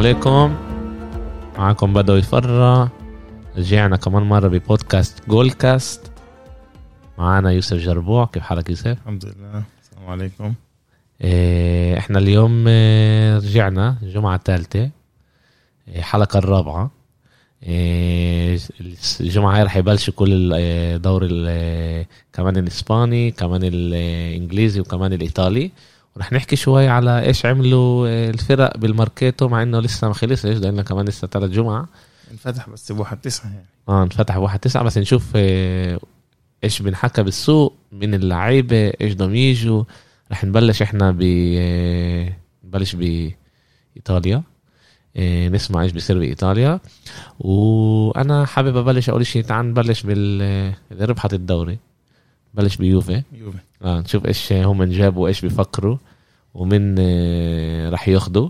السلام عليكم. معكم بدوي فرة. رجعنا كمان مرة ببودكاست جول كاست معنا يوسف جربوع. كيف حالك يوسف؟ الحمد لله. السلام عليكم. إيه إحنا اليوم إيه رجعنا الجمعة الثالثة. إيه حلقة الرابعة. إيه الجمعة هاي رح يبلشوا كل الدوري كمان الإسباني كمان الإنجليزي وكمان الإيطالي. ورح نحكي شوي على إيش عملوا الفرق بالماركيتو مع إنه لسه ما خلصش لأنه كمان لسه ثلاث جمعة؟ انفتح بس بواحد تسعة يعني. آه انفتح بواحد تسعة بس نشوف إيش بنحكى بالسوق من اللعيبة إيش بدهم يجوا. رح نبلش إحنا ب نبلش بإيطاليا. نسمع إيش بيصير بإيطاليا. وأنا حابب أبلش أول شيء تعال نبلش بال ربحت الدوري. بلش بيوفي. يوفي. آه نشوف إيش هم جابوا وايش بيفكروا. ومن رح ياخذوا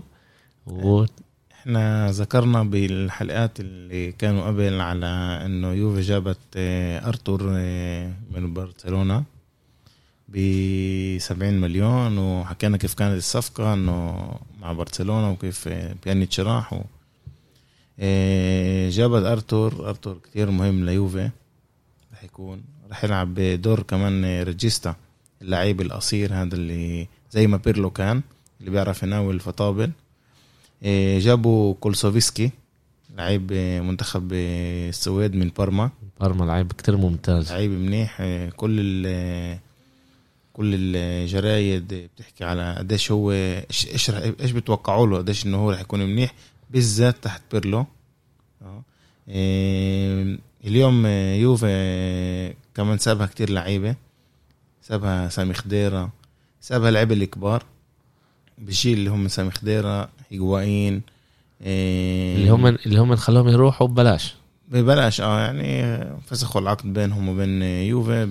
و... إحنا ذكرنا بالحلقات اللي كانوا قبل على إنه يوفي جابت أرتور من برشلونة ب 70 مليون. وحكينا كيف كانت الصفقة إنه مع برشلونة وكيف بيانيتش راح. و جابت أرتور. أرتور كتير مهم ليوفي رح يكون. رح يلعب بدور كمان regista اللعيب القصير هذا اللي زي ما بيرلو كان اللي بيعرف يناول الفطابل. جابوا كولوسيفسكي لعيب منتخب السويد من بارما. بارما لعيب كتير ممتاز. لعيب منيح كل ال كل الجرايد بتحكي على قديش هو إيش إيش بتوقعوا له؟ قديش إنه هو رح يكون منيح بالذات تحت بيرلو. آه. اليوم يوفي كمان سابها كتير لعيبة. سابها سامي خديرة. سابها لعيبه الكبار بالجيل اللي هم سامي خديرة هيغوايين اللي هم اللي هم خلوهم يروحوا ببلاش. ببلاش آه يعني فسخوا العقد بينهم وبين يوفي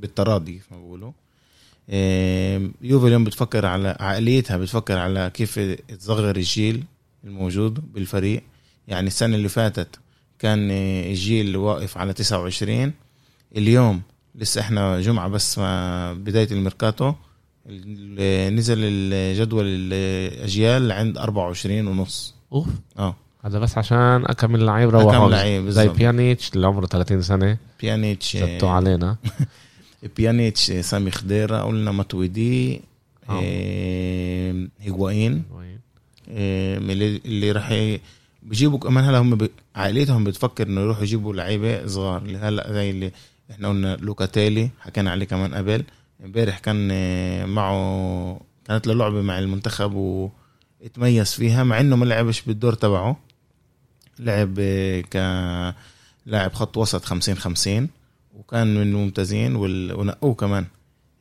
بالتراضي ما بيقولوا. يوفي اليوم بتفكر على عقليتها بتفكر على كيف تصغر الجيل الموجود بالفريق. يعني السنة اللي فاتت كان الجيل واقف على 29 اليوم لسه إحنا جمعة بس ما بداية الميركاتو. نزل الجدول الأجيال عند 24 ونص. أوف. آه. هذا بس عشان أكمل لعيب روحوا لعيب زي بيانيتش اللي عمره 30 سنة. بيانيتش زبطوا علينا بيانيتش سامي خديرة قلنا ماتويدي إيه هيغوايين إيه اللي راح بيجيبوا كمان هلا هم عائلتهم بتفكر إنه يروحوا يجيبوا لعيبة صغار. اللي هلا زي اللي إحنا قلنا لوكاتيلي حكينا عليه كمان قبل. امبارح كان معه كانت له لعبة مع المنتخب واتميز فيها مع إنه ما لعبش بالدور تبعه. لعب كلاعب خط وسط 50 50 وكان من الممتازين ونقوه كمان.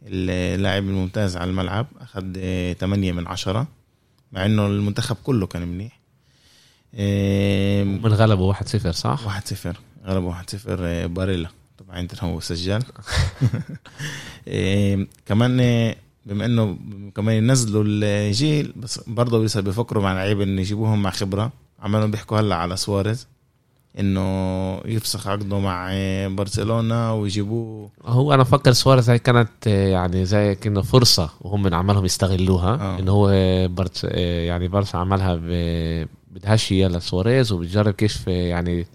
اللاعب الممتاز على الملعب أخذ 8 من عشرة مع إنه المنتخب كله كان منيح. من غلبوا 1-0 صح؟ 1-0 غلبوا 1-0 باريلا. طبعا انت هو سجل كمان بما إنه كمان ينزلوا الجيل بس برضه لسه بيفكروا مع لعيبة إنه يجيبوهم مع خبرة. عمالهم بيحكوا هلأ على سواريز إنه يفسخ عقده مع برشلونة ويجيبوه. هو أنا بفكر سواريز هي كانت يعني زي كأنه فرصة وهم من عمالهم يستغلوها آه. انه هو برت يعني برشا عملها بدهاش هي لسواريز وبتجرب كيف يعني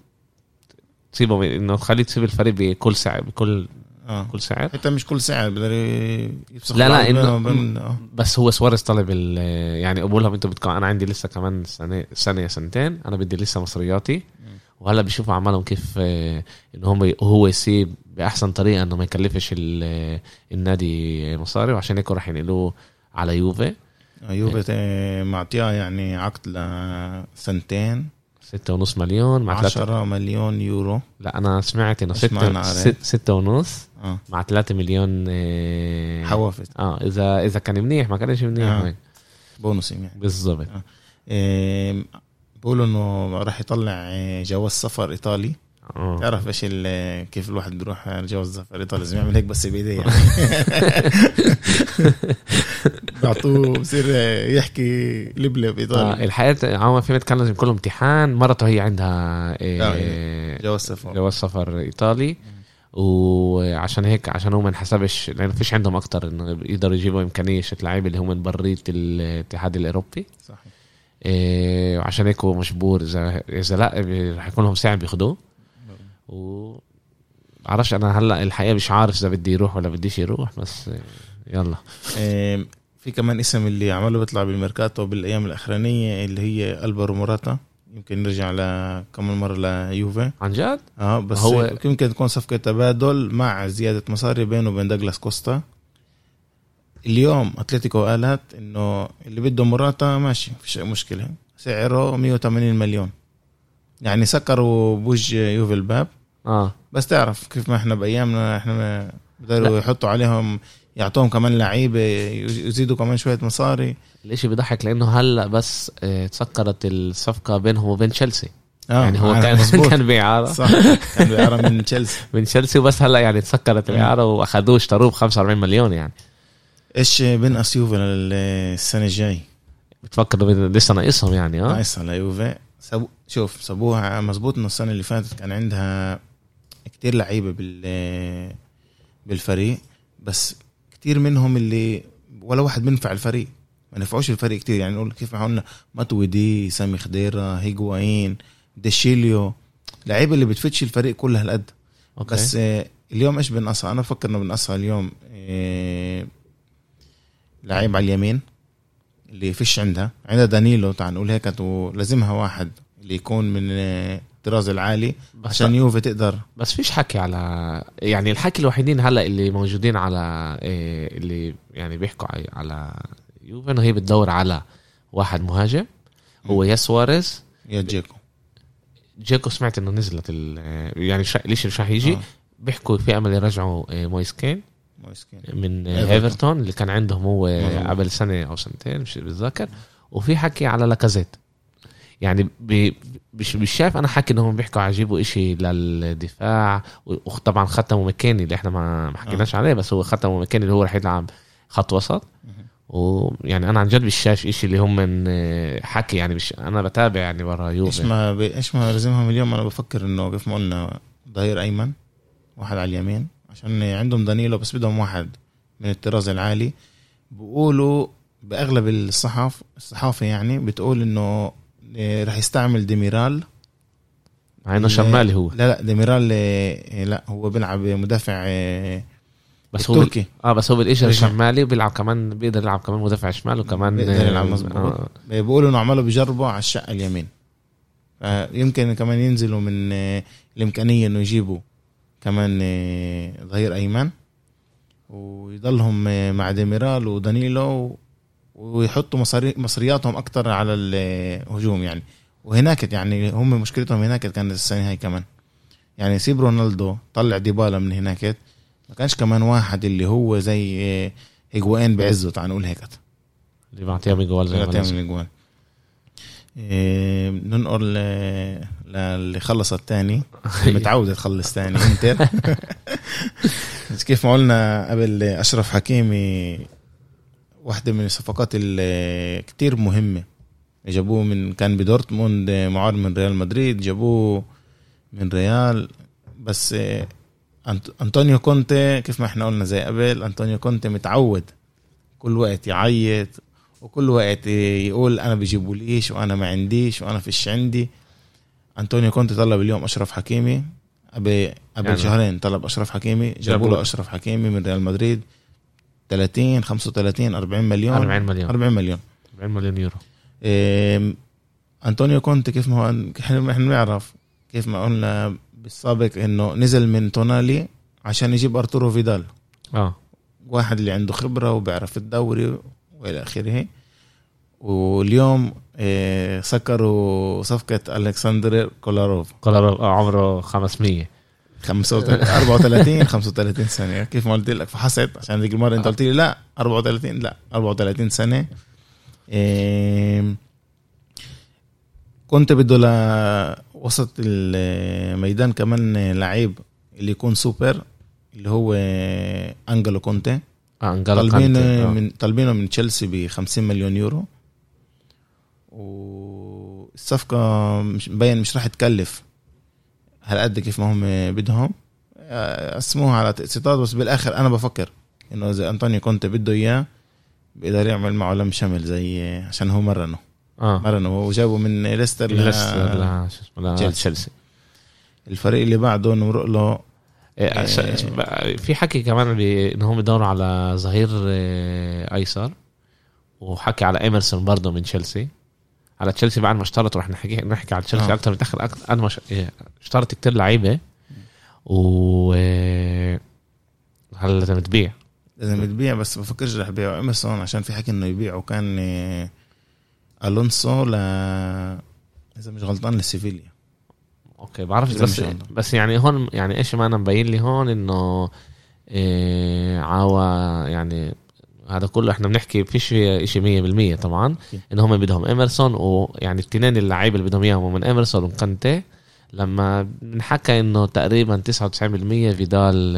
تسيبه إنه تخليه تسيب الفريق بكل سعر بكل آه. كل سعر حتى مش كل سعر بقدر يفسخ لا لا إنه وبين- آه. بس هو سواريز طلب يعني قبول لهم أنتوا بدكم أنا عندي لسه كمان سنه سنة سنتين أنا بدي لسه مصرياتي. وهلأ بيشوفوا أعمالهم كيف آه، إنه هم هو يسيب بأحسن طريقة إنه ما يكلفش ال- النادي مصاري. وعشان هيك راح ينقلوه على يوفي. يوفي تا- معطيها يعني عقد لسنتين. ستة ونص مليون مع ثلاثة 10 مليون يورو. لا أنا سمعت إنه ستة؟ ست ستة ونص آه. مع ثلاثة مليون آه، حوافز. آه اذا إذا كان منيح ما كانش منيح آه. بونص يعني. بالضبط. إيه، بقولوا إنه راح يطلع إيه، جواز سفر إيطالي. آه. تعرف إيش كيف الواحد بيروح على جواز سفر إيطالي؟ لازم يعمل هيك بس بإيديه يعني. بيعطوه بصير يحكي لبلب آه ايطالي الحياة عم فهمت كان لازم يكون له امتحان مرته هي عندها آه، إيه جواز سفر. جواز سفر إيطالي. وعشان هيك عشان هو ما انحسبش لأنه فيش عندهم أكتر إنه يقدروا يجيبوا إمكانية لعيبه اللي هم من برية الاتحاد الأوروبي. صحيح. إيه عشان هيك هو مجبور. إذا إذا لا رح يكون لهم ساعة بياخدوه. و بعرفش أنا هلأ الحقيقة مش عارف إذا بدي يروح ولا بديش يروح بس يلا. إيه في كمان اسم اللي عمله بيطلع بالميركاتو بالأيام الأخرانية اللي هي ألفارو موراتا. يمكن نرجع لكمان مرة ليوفي عن جد؟ آه بس هو يمكن تكون صفقة تبادل مع زيادة مصاري بينه وبين دوغلاس كوستا. اليوم أتلتيكو قالت إنه اللي بده موراتا ماشي فيش مشكلة. سعره 180 مليون. يعني سكروا بوج يوفي الباب. آه. بس تعرف كيف ما إحنا بأيامنا إحنا بقدروا يحطوا عليهم يعطوهم كمان لعيبه يزيدوا كمان شوية مصاري. الإشي بيضحك لأنه هلأ بس آه تسكرت الصفقة بينهم وبين تشيلسي. آه يعني هو كان مزبوط. كان بإعارة صح كان بإعارة من تشيلسي. من تشيلسي وبس هلأ يعني تسكرت الإعارة وأخذوه اشتروه ب 45 مليون يعني. إيش بنقص يوفي السنة الجاي؟ بتفكر لسه ناقصهم يعني آه؟ ناقصها ليوفي. سبو شوف سابوها مزبوط إنه السنة اللي فاتت كان عندها كتير لعيبة بال بالفريق بس كتير منهم اللي ولا واحد بينفع الفريق. ما نفعوش الفريق كتير. يعني نقول كيف ما قلنا ماتويدي سامي خديرة هيجواين ديشيليو. لعيبة اللي بتفتش الفريق كله هالقد بس آه اليوم إيش بنقصها؟ أنا بفكر إنه بنقصها اليوم آه لعيب على اليمين اللي فيش عندها. عندها دانيلو تعال نقول هيك لازمها واحد اللي يكون من الطراز العالي عشان يوفي تقدر. بس فيش حكي على يعني الحكي الوحيدين هلا اللي موجودين على إيه اللي يعني بيحكوا على يوفي إنه هي بتدور على واحد مهاجم هو يا سواريز. يا جيكو. جيكو سمعت إنه نزلت يعني شا... ليش مش رح يجي؟ آه. بيحكوا في أمل يرجعوا آه، مويس كين مويس كين من إيفرتون اللي كان عندهم هو مم. قبل سنة أو سنتين مش بتذكر وفي حكي على لاكازيت. يعني مش مش شايف أنا حكي إنهم بيحكوا يجيبوا اشي للدفاع وطبعا ختموا مكيني اللي إحنا ما حكيناش آه. عليه بس هو ختموا مكيني اللي هو رح يلعب خط وسط. ويعني أنا عن جد مش شايف شيء اللي هم من حكي يعني مش أنا بتابع يعني برا يوفي. إيش ما ب... إيش ما لازمهم اليوم أنا بفكر إنه كيف ما قلنا ظهير أيمن واحد على اليمين عشان عندهم دانيلو بس بدهم واحد من الطراز العالي. بقولوا بأغلب الصحف الصحافة يعني بتقول إنه رح يستعمل ديميرال. مع إنه شمالي هو. لا لا ديميرال آه، لا هو بيلعب مدافع آه، بس هو بال... آه بس هو بالاجر الشمالي بيلعب كمان بيقدر يلعب كمان مدافع شمال وكمان بيقدر يلعب مظبوط. آه. بيقولوا إنه عملوا بجربوا على الشقه اليمين. يمكن كمان ينزلوا من الإمكانية إنه يجيبوا كمان ظهير أيمن ويضلهم مع ديميرال ودانيلو ويحطوا مصاري مصرياتهم أكتر على الهجوم يعني. وهناك يعني هم مشكلتهم هناك كانت السنة هاي كمان. يعني سيب رونالدو طلع ديبالا من هناك. ما كانش كمان واحد اللي هو زي هيجوين بعزه تعال نقول هيك. اللي بعطيها جوال زي ما إيه ننقل للي خلص الثاني. متعود تخلص ثاني إنتر. كيف ما قلنا قبل أشرف حكيمي واحدة من الصفقات اللي كتير مهمة. جابوه من كان بدورتموند معار من ريال مدريد جابوه من ريال. بس أنطونيو كونتي كيف ما إحنا قلنا زي قبل أنطونيو كونتي متعود كل وقت يعيط وكل وقت يقول أنا بيجيبوا ليش وأنا ما عنديش وأنا فيش عندي. أنطونيو كونتي طلب اليوم أشرف حكيمي. قبل قبل يعني شهرين طلب أشرف حكيمي جابوا له اشرف حكيمي من ريال مدريد. 30 35 40 مليون. 40 مليون. 40 مليون. 40 مليون يورو. إيه أنطونيو كونتي كيف ما هو إحنا بنعرف كيف ما قلنا بالسابق إنه نزل عن تونالي عشان يجيب أرتورو فيدال. آه. واحد اللي عنده خبرة وبيعرف الدوري وإلى آخره. واليوم إيه سكروا صفقة ألكسندر كولاروف كولاروف آه، عمره 500 34 35 سنة. كيف ما قلت لك؟ فحصت عشان ذيك المرة أنت قلت لي لا 34 لا 34 سنة. إيه كنت بده لوسط الميدان كمان لعيب اللي يكون سوبر اللي هو أنجولو كانتي. آه، أنجولو طالبين آه. من طالبينه من تشيلسي ب 50 مليون يورو. والصفقة مش مبين مش راح تكلف. هالقد كيف ما هم بدهم. قسموها على تقسيطات بس بالآخر أنا بفكر إنه إذا أنطونيو كونتي بده إياه بيقدر يعمل معه لم شمل زي عشان هو مرنه. آه. مرنوا وجابوا من ليستر ل- تشيلسي. الفريق اللي بعده نمرق له إيه، إيه. بقى- في حكي كمان إن هم بدوروا على ظهير آه، أيسر وحكي على إيمرسون برضه من تشيلسي. على تشيلسي بعد ما اشترطوا رح نحكي نحكي على تشيلسي آه. أكثر متاخر أكثر قد ما ش- إيه، اشترط كتير لعيبة. و آه، هلا لازم تبيع. لازم تبيع بس بفكرش رح يبيعوا. إيمرسون عشان في حكي إنه يبيعوا كان آه، ألونسو ل إذا مش غلطان لسيفيليا. أوكي بعرفش بس مش. بس يعني هون يعني إيش ما أنا مبين لي هون إنه إيه يعني هذا كله إحنا بنحكي فيش شيء 100% طبعا أكيد. ان هم بدهم إيمرسون ويعني الاثنين اللعيبة اللي بدهم إياهم هم من إيمرسون وكانتي لما بنحكى إنه تقريبا 99% فيدال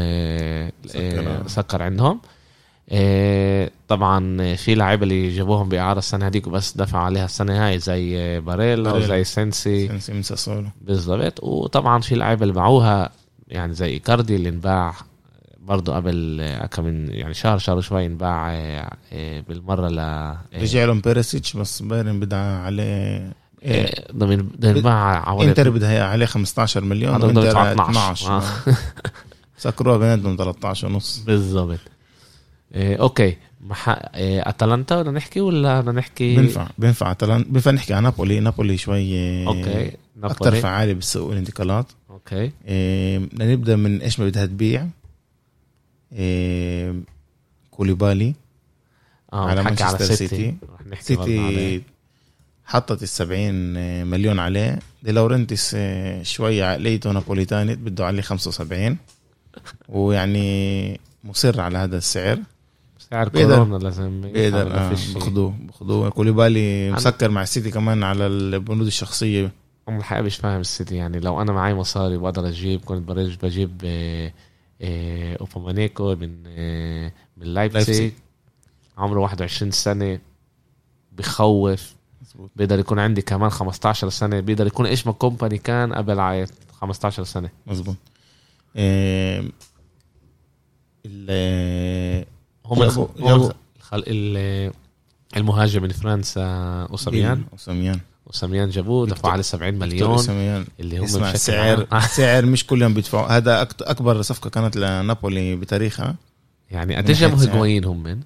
سكر، إيه، آه. سكر عندهم إيه، طبعا في لعيبة اللي جابوهم بإعارة السنة هذيك بس دفعوا عليها السنة هاي زي باريلا. وزي سينسي سينسي من بالضبط وطبعا في لعيبة اللي باعوها يعني زي إيكاردي اللي انباع برضه قبل كم من يعني شهر شهر شوي انباع آه، آه، بالمرة ل آه، رجع لهم بيريسيتش بس بايرن بدها عليه إيه. ضمن ينباع حوالي انتر بدها عليه 15 مليون وإنتر يدفع 12 آه. سكروها بيناتهم 13 ونص. بالضبط. أوكي. مح... أتلانتا بدنا نحكي ولا بدنا نحكي؟ بينفع بينفع أتلانتا بينفع نحكي عن نابولي. نابولي شوي أوكي. أكثر نابولي. فعالة بالسوق الانتقالات أوكي. إيه، بدنا نبدأ من إيش ما بدها تبيع. إيه، كوليبالي آه على مانشستر سيتي. سيتي. حطت ال 70 مليون عليه. دي لورينتيس إيه، شوي عقليته نابوليتاني بده عليه 75 ويعني مصر على هذا السعر. سعر كورونا لازم بيقدر آه. بخدوه بخدوه. كوليبالي مسكر مع السيتي كمان على البنود الشخصية. هم الحقيقة مش فاهم السيتي يعني لو أنا معي مصاري بقدر أجيب كنت بروح بجيب آه، آه، أوباميكانو من آه، من لايبسيج لايبزيج. عمره 21 سنة بخوف. بيقدر يكون عندي كمان 15 سنة. بيقدر يكون إيش ما كومباني كان قبل عي- 15 سنة. مظبوط. إيه، ال- هم جابوا- المهاجم من فرنسا أوسيمين. أوسيمين. أوسيمين جابوه دفعوا عليه 70 مليون. أوسيمين اللي هم اسمع سعر سعر مش كل يوم بيدفعوا. هذا أكبر صفقة كانت لنابولي بتاريخها يعني قديش ناحية جابوا سعر. هيجوين هم من؟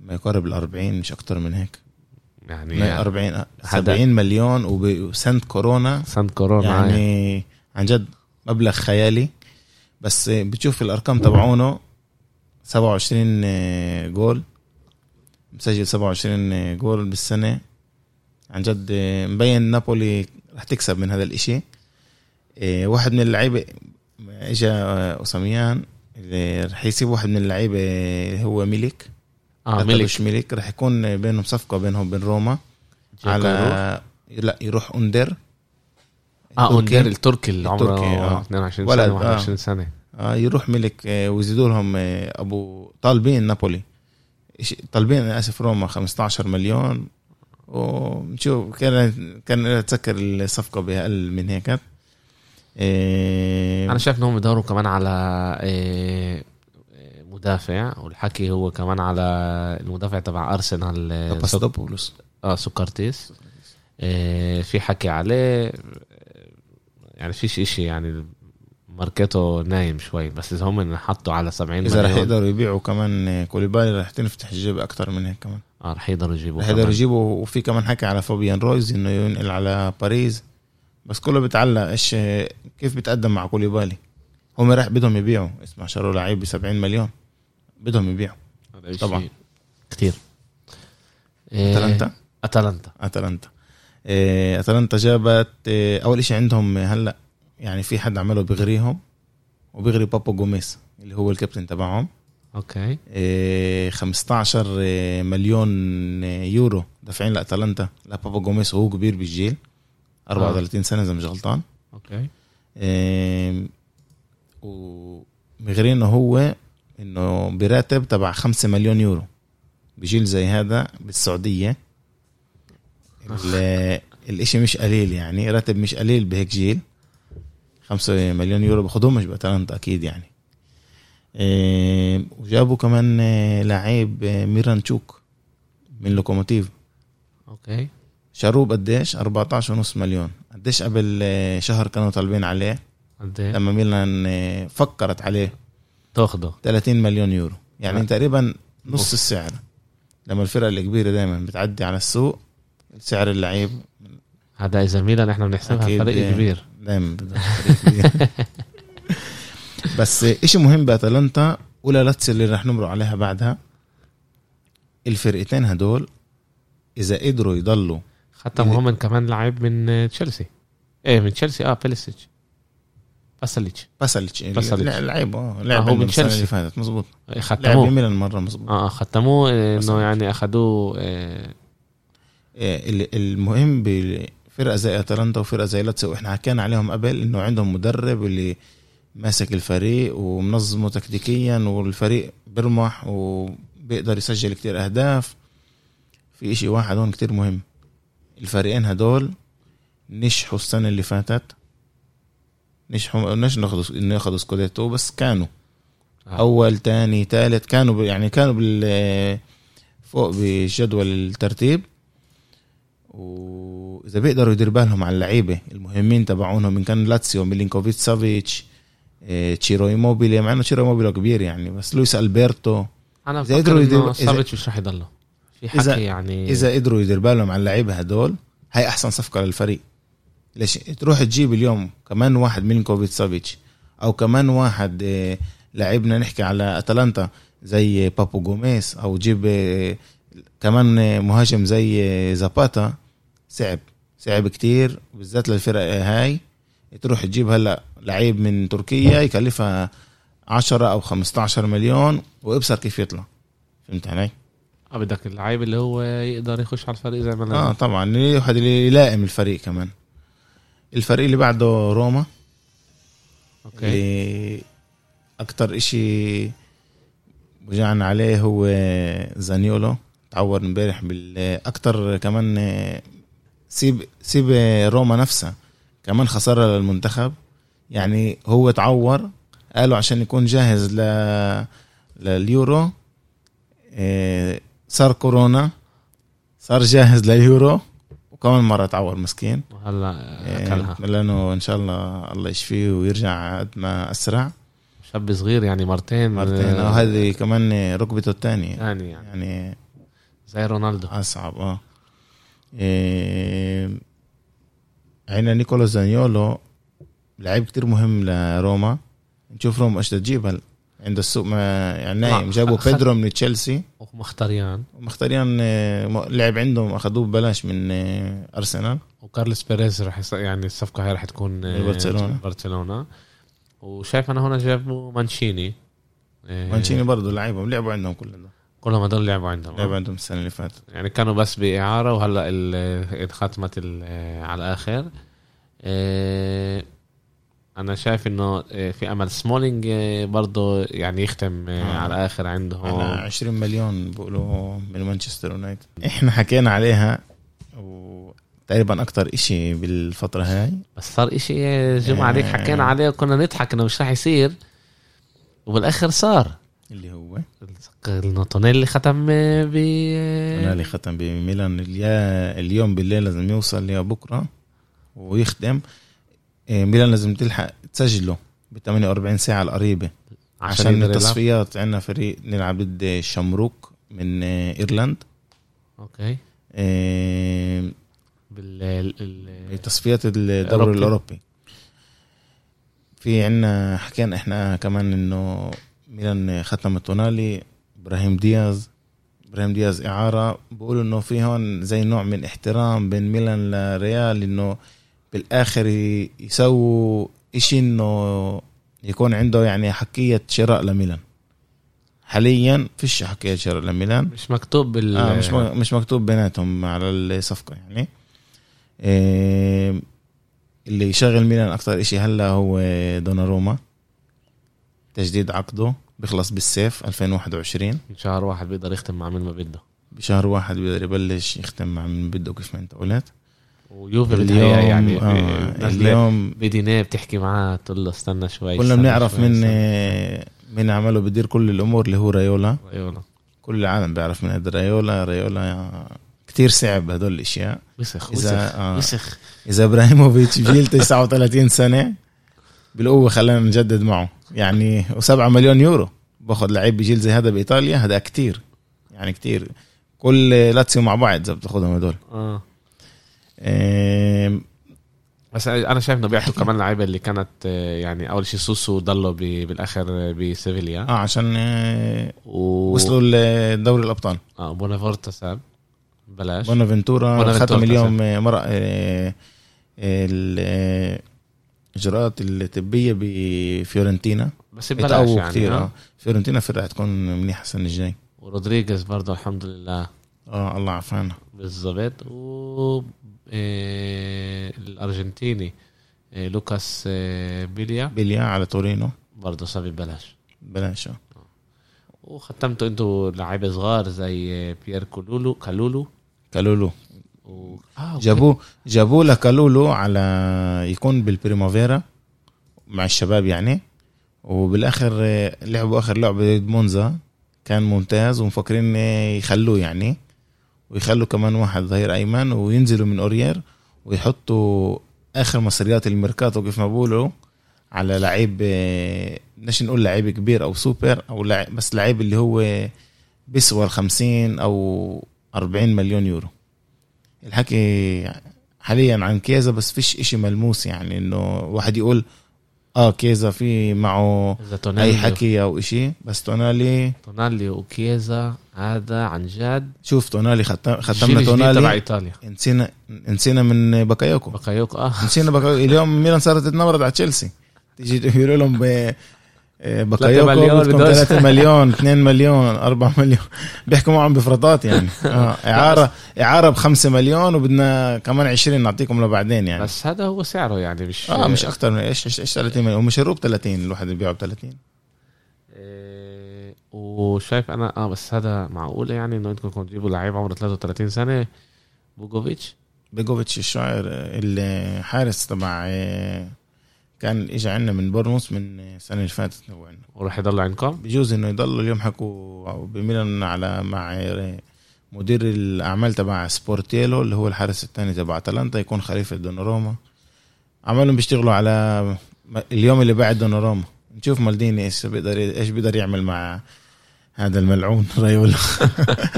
ما يقارب ال 40 مش أكتر من هيك. يعني يعني 40 70 مليون وسنت كورونا. سنت كورونا يعني يعني عن جد مبلغ خيالي. بس بتشوف الأرقام تبعونه 27 جول. مسجل 27 جول بالسنة. عن جد مبين نابولي رح تكسب من هذا الإشي. إيه، واحد من اللعيبة اجى أوسيمين اللي رح يسيب واحد من اللعيبة هو ميليك. آه ميليك. ميليك. رح يكون بينهم صفقة بينهم وبين روما. على على لا يروح أوندر. آه. اوندر التركي اللي عمره آه. 22 ولد، سنة آه. 21 سنة. آه يروح ميليك آه ويزيدوا لهم آه أبو طالبين نابولي. طالبين أسف روما 15 مليون. ونشوف كان كان أتذكر الصفقة بأقل من هيك. آه أنا شايف إنهم يدوروا كمان على آه، مدافع والحكي هو كمان على المدافع تبع أرسنال آه، سك- باسطوبولوس آه سكرتيس آه، في حكي عليه يعني فيش إشي يعني ماركته نايم شوي بس إذا هم حطوا على 70 إذا رح يقدروا يبيعوا كمان آه، كوليبالي رح تنفتح الجيب أكثر من هيك كمان. آه رح يقدروا يجيبوا رح يقدروا كمان. يجيبوا وفي كمان حكي على فابيان رويز إنه ينقل على باريس. بس كله بتعلق إيش كيف بتقدم مع كوليبالي؟ هم راح بدهم يبيعوا. اسمع شروا لعيب ب 70 مليون. بدهم يبيعوا. طبعاً. كتير. آه، أتلانتا؟ أتلانتا. أتلانتا. إيه، أتلانتا جابت إيه، أول شيء عندهم هلأ يعني في حد عمله بغريهم وبغري بابو جوميز اللي هو الكابتن تبعهم. أوكي. إيه، 15 إيه، مليون إيه، يورو. دافعين لأتلانتا. لبابو جوميز وهو كبير بالجيل. 34 سنة إذا مش غلطان. أوكي. ومغرينه هو إنه براتب تبع 5 مليون يورو. بجيل زي هذا بالسعودية. ال- الإشي مش قليل يعني. راتب مش قليل بهيك جيل. 5 مليون يورو باخدهم مش بأتلانتا أكيد يعني. وجابوا كمان إيه، لعيب إيه، ميرانتشوك من لوكوموتيف. أوكي. شروه قديش؟ 14 ونص مليون. قديش قبل آه، شهر كانوا طالبين عليه؟ قد لما ميلان آه، فكرت عليه. تاخده. 30 مليون يورو. يعني آه. تقريبا نص. السعر. لما الفرق الكبيرة دائما بتعدي على السوق سعر اللعيب هذا إذا ميلان إحنا بنحسبها. فريق كبير. دائما فريق كبير. بس إشي مهم بأتلانتا ولا لاتسيو اللي رح نمرق عليها بعدها. الفرقتين هدول إذا قدروا يضلوا ختموا هم كمان لعيب من تشيلسي. إيه من تشيلسي. آه باساليتش. باساليتش. باساليتش باساليتش. لعب آه آه، لعب هو عندهم من تشيلسي. اللي فاتت. مزبوط لعب ختموه بميلان مرة مزبوط آه ختموه إنه. يعني أخذوه آه، إيه، ال- المهم بفرقة زي أتلانتا وفرقة زي لاتسيو وإحنا حكينا عليهم قبل إنه عندهم مدرب اللي ماسك الفريق ومنظمه تكتيكيا والفريق بيرمح وبيقدر يسجل كتير أهداف. في إشي واحد هون كتير مهم. الفريقين هدول نجحوا السنة اللي فاتت. نجحوا مش ناخذوا انه ياخذوا سكوديتو بس كانوا. آه. أول تاني تالت كانوا ب- يعني كانوا بال فوق بجدول الترتيب. وإذا بيقدروا يدير بالهم على اللعيبة المهمين تبعونهم إن كان لاتسيو ميلينكوفيتش سافيتش تشيرو إيموبيلي. مع إنه تشيرو إيموبيلي كبير يعني بس لويس ألبرتو. أنا إذا بفكر قدروا إذا- سافيتش مش رح يضله. في إذا- حكي يعني إذا قدروا يدير بالهم على اللعيبة هدول هاي أحسن صفقة للفريق. ليش؟ تروح تجيب اليوم كمان واحد ميلينكوفيتش سافيتش أو كمان واحد إيه، لعيبنا نحكي على أتلانتا زي بابو جوميز أو جيب إيه، كمان إيه، مهاجم زي إيه، زاباتا. صعب. صعب كتير بالذات للفرق هاي. تروح تجيب هلا لعيب من تركيا يكلفها 10 أو 15 مليون وابصر كيف يطلع. فهمت علي؟ آه، بدك اللعيب اللي هو يقدر يخش على الفريق زي ما آه أنا طبعا. اللي واحد اللي يلائم الفريق كمان. الفريق اللي بعده روما. أوكي. اللي أكتر إشي وجعنا عليه هو زانيولو. تعور امبارح بالاكتر كمان سيب سيب روما نفسها كمان خسارة للمنتخب. يعني هو تعور قالوا عشان يكون جاهز ل لليورو. إيه، صار كورونا صار جاهز لليورو وكمان مرة تعور مسكين. وهلا أكلها. إيه، لأنه إن شاء الله الله يشفيه ويرجع قد ما أسرع. شاب صغير يعني مرتين. مرتين. آه، آه هذه كمان ركبته الثانية. يعني يعني يعني زي رونالدو. أصعب آه. إيه عندنا نيكولو زانيولو لعيب كتير مهم لروما. نشوف روما إيش تجيب هلا عند السوق ما يعني نايم. جابوا أخذ- بيدرو من تشيلسي. ومخيتاريان. ومخيتاريان آه، لعب عندهم أخذوه ببلاش من آه، أرسنال. وكارلس بيريز رح يص... يعني الصفقة هاي رح تكون آه، برشلونة. برشلونة. وشايف أنا هون جابوا مانشيني. مانشيني برضه لعيبهم لعبوا عندهم كلهم. كلهم هدول لعبوا عندهم. لعبوا عندهم السنة اللي فاتت. يعني كانوا بس بإعارة وهلأ انختمت على الآخر. آه، أنا شايف إنه آه، في أمل. سمولينج آه، برضه يعني يختم آه،. على الآخر عنده على 20 مليون بيقولوا من مانشستر يونايتد. إحنا حكينا عليها وتقريبا أكتر إشي بالفترة هاي. بس صار آه، جمعة عليك. حكينا عليه وكنا نضحك إنه مش راح يصير. وبالآخر صار. اللي هو؟ إنه تونيلي ختم ب تونالي ختم بميلان اليوم بالليل لازم يوصل يا بكرة ويختم إيه، ميلان لازم تلحق تسجله ب 48 ساعة القريبة عشان يلعب. التصفيات. عندنا فريق نلعب ضد الشمروك من آه، إيرلند. أوكي. إيه، بال تصفيات الدوري. الأوروبي. في عنا حكينا إحنا كمان إنه ميلان ختم تونالي إبراهيم دياز. إبراهيم دياز إعارة. بقولوا إنه في هون زي نوع من احترام بين ميلان لريال إنه بالآخر يسووا إشي إنه يكون عنده يعني حكية شراء لميلان. حاليا فيش حكية شراء لميلان. مش مكتوب بال آه مش مش مكتوب بيناتهم على الصفقة يعني. إيه اللي يشغل ميلان أكثر إشي هلأ هو دوناروما. تجديد عقده. بيخلص بالصيف 2021 من شهر واحد بيقدر يختم مع مين ما بده. بشهر واحد بيقدر يبلش يختم مع من بده كيف ما انت قلت. ويوفي اليوم بالحقيقة يعني آه اليوم بدينيه بتحكي معاه تقول له استنى شوي كلنا بنعرف من من عمله بدير كل الأمور اللي هو رايولا أيوة. كل العالم بيعرف من هذا رايولا رايولا كتير صعب هدول الأشياء. وسخ إذا- وسخ آه. وسخ. إذا إبراهيموفيتش بجيل 39 سنة بالقوة خلينا نجدد معه. يعني و7 مليون يورو. باخذ لعيب بجيل زي هذا بإيطاليا هذا كتير. يعني كتير. كل لاتسيو مع بعض إذا بتاخذهم هدول. آه. بس أنا شايف إنه بيعطوا كمان لعيبة اللي كانت آه، يعني أول شيء سوسو ضلوا بالآخر بسيفيليا آه عشان آه، و... وصلوا لدوري الأبطال. آه بونافنتورا ساب. بلاش. بونافنتورا ختم اليوم مرق ال- الإجراءات الطبية بفيورنتينا. بس ببلاش يعني كثير. آه. آه فيورنتينا فرقة تكون منيحة السنة الجاي ورودريغيز برضه الحمد لله. آه الله عافانا بالضبط. و آه، الأرجنتيني آه، لوكاس آه، بيليا. بيليا على تورينو. برضه ساب ببلاش. بلاش آه. وختمتوا أنتوا لعيبة صغار زي بيير كولولو كالولو. كالولو. جابوه جابوه لكالولو على يكون بالبريمافيرا مع الشباب يعني. وبالآخر آه، لعبوا آخر لعبة ضد مونزا. كان ممتاز ومفكرين آه، يخلوه يعني. ويخلوا كمان واحد ظهير أيمن وينزلوا من أوريير ويحطوا آخر مصريات الميركاتو كيف ما بقولوا على لعيب آه، بدناش نقول لعيب كبير أو سوبر أو لعيب بس لعيب اللي هو بيسوى ال 50 أو 40 مليون يورو. الحكي حاليا عن كيزا بس فيش إشي ملموس يعني إنه واحد يقول آه كيزا في معه تونالي. أي حكي أو إشي بس تونالي تونالي وكيزا هذا عن جد. شوف تونالي ختم ختمنا الجديد تبع تونالي إيطاليا. نسينا نسينا من باكايوكو. باكايوكو آه. نسينا باكايوكو. اليوم ميلان صارت تتنمرد على تشيلسي. تيجي يقولوا لهم ب مليون بدكم بدوس. 3 مليون 2 مليون 4 مليون. بيحكوا معهم بفرطات يعني. آه إعارة إعارة ب 5 مليون وبدنا كمان 20 نعطيكم لبعدين يعني. بس هذا هو سعره يعني مش آه مش أكثر من إيش إيش إيش 30 مليون؟ ومش هروب 30 الواحد بيبيعه ب 30 إيه، وشايف أنا آه بس هذا معقوله يعني إنه أنتم كنتوا تجيبوا لعيب عمره 33 سنة؟ بيجوفيتش؟ بيجوفيتش الشاعر الحارس تبع آه، كان اجى عندنا من بورنموث من السنة اللي فاتت. هو عندنا وراح يضل عندكم؟ بجوز إنه يضل اليوم حكوا بميلان على مع مدير الأعمال تبع سبورتييلو اللي هو الحارس الثاني تبع أتلانتا يكون خليفة دوناروما. عمالهم بيشتغلوا على اليوم اللي بعد دوناروما. نشوف مالديني إيش بيقدر إيش بيقدر يعمل مع هذا الملعون رايولا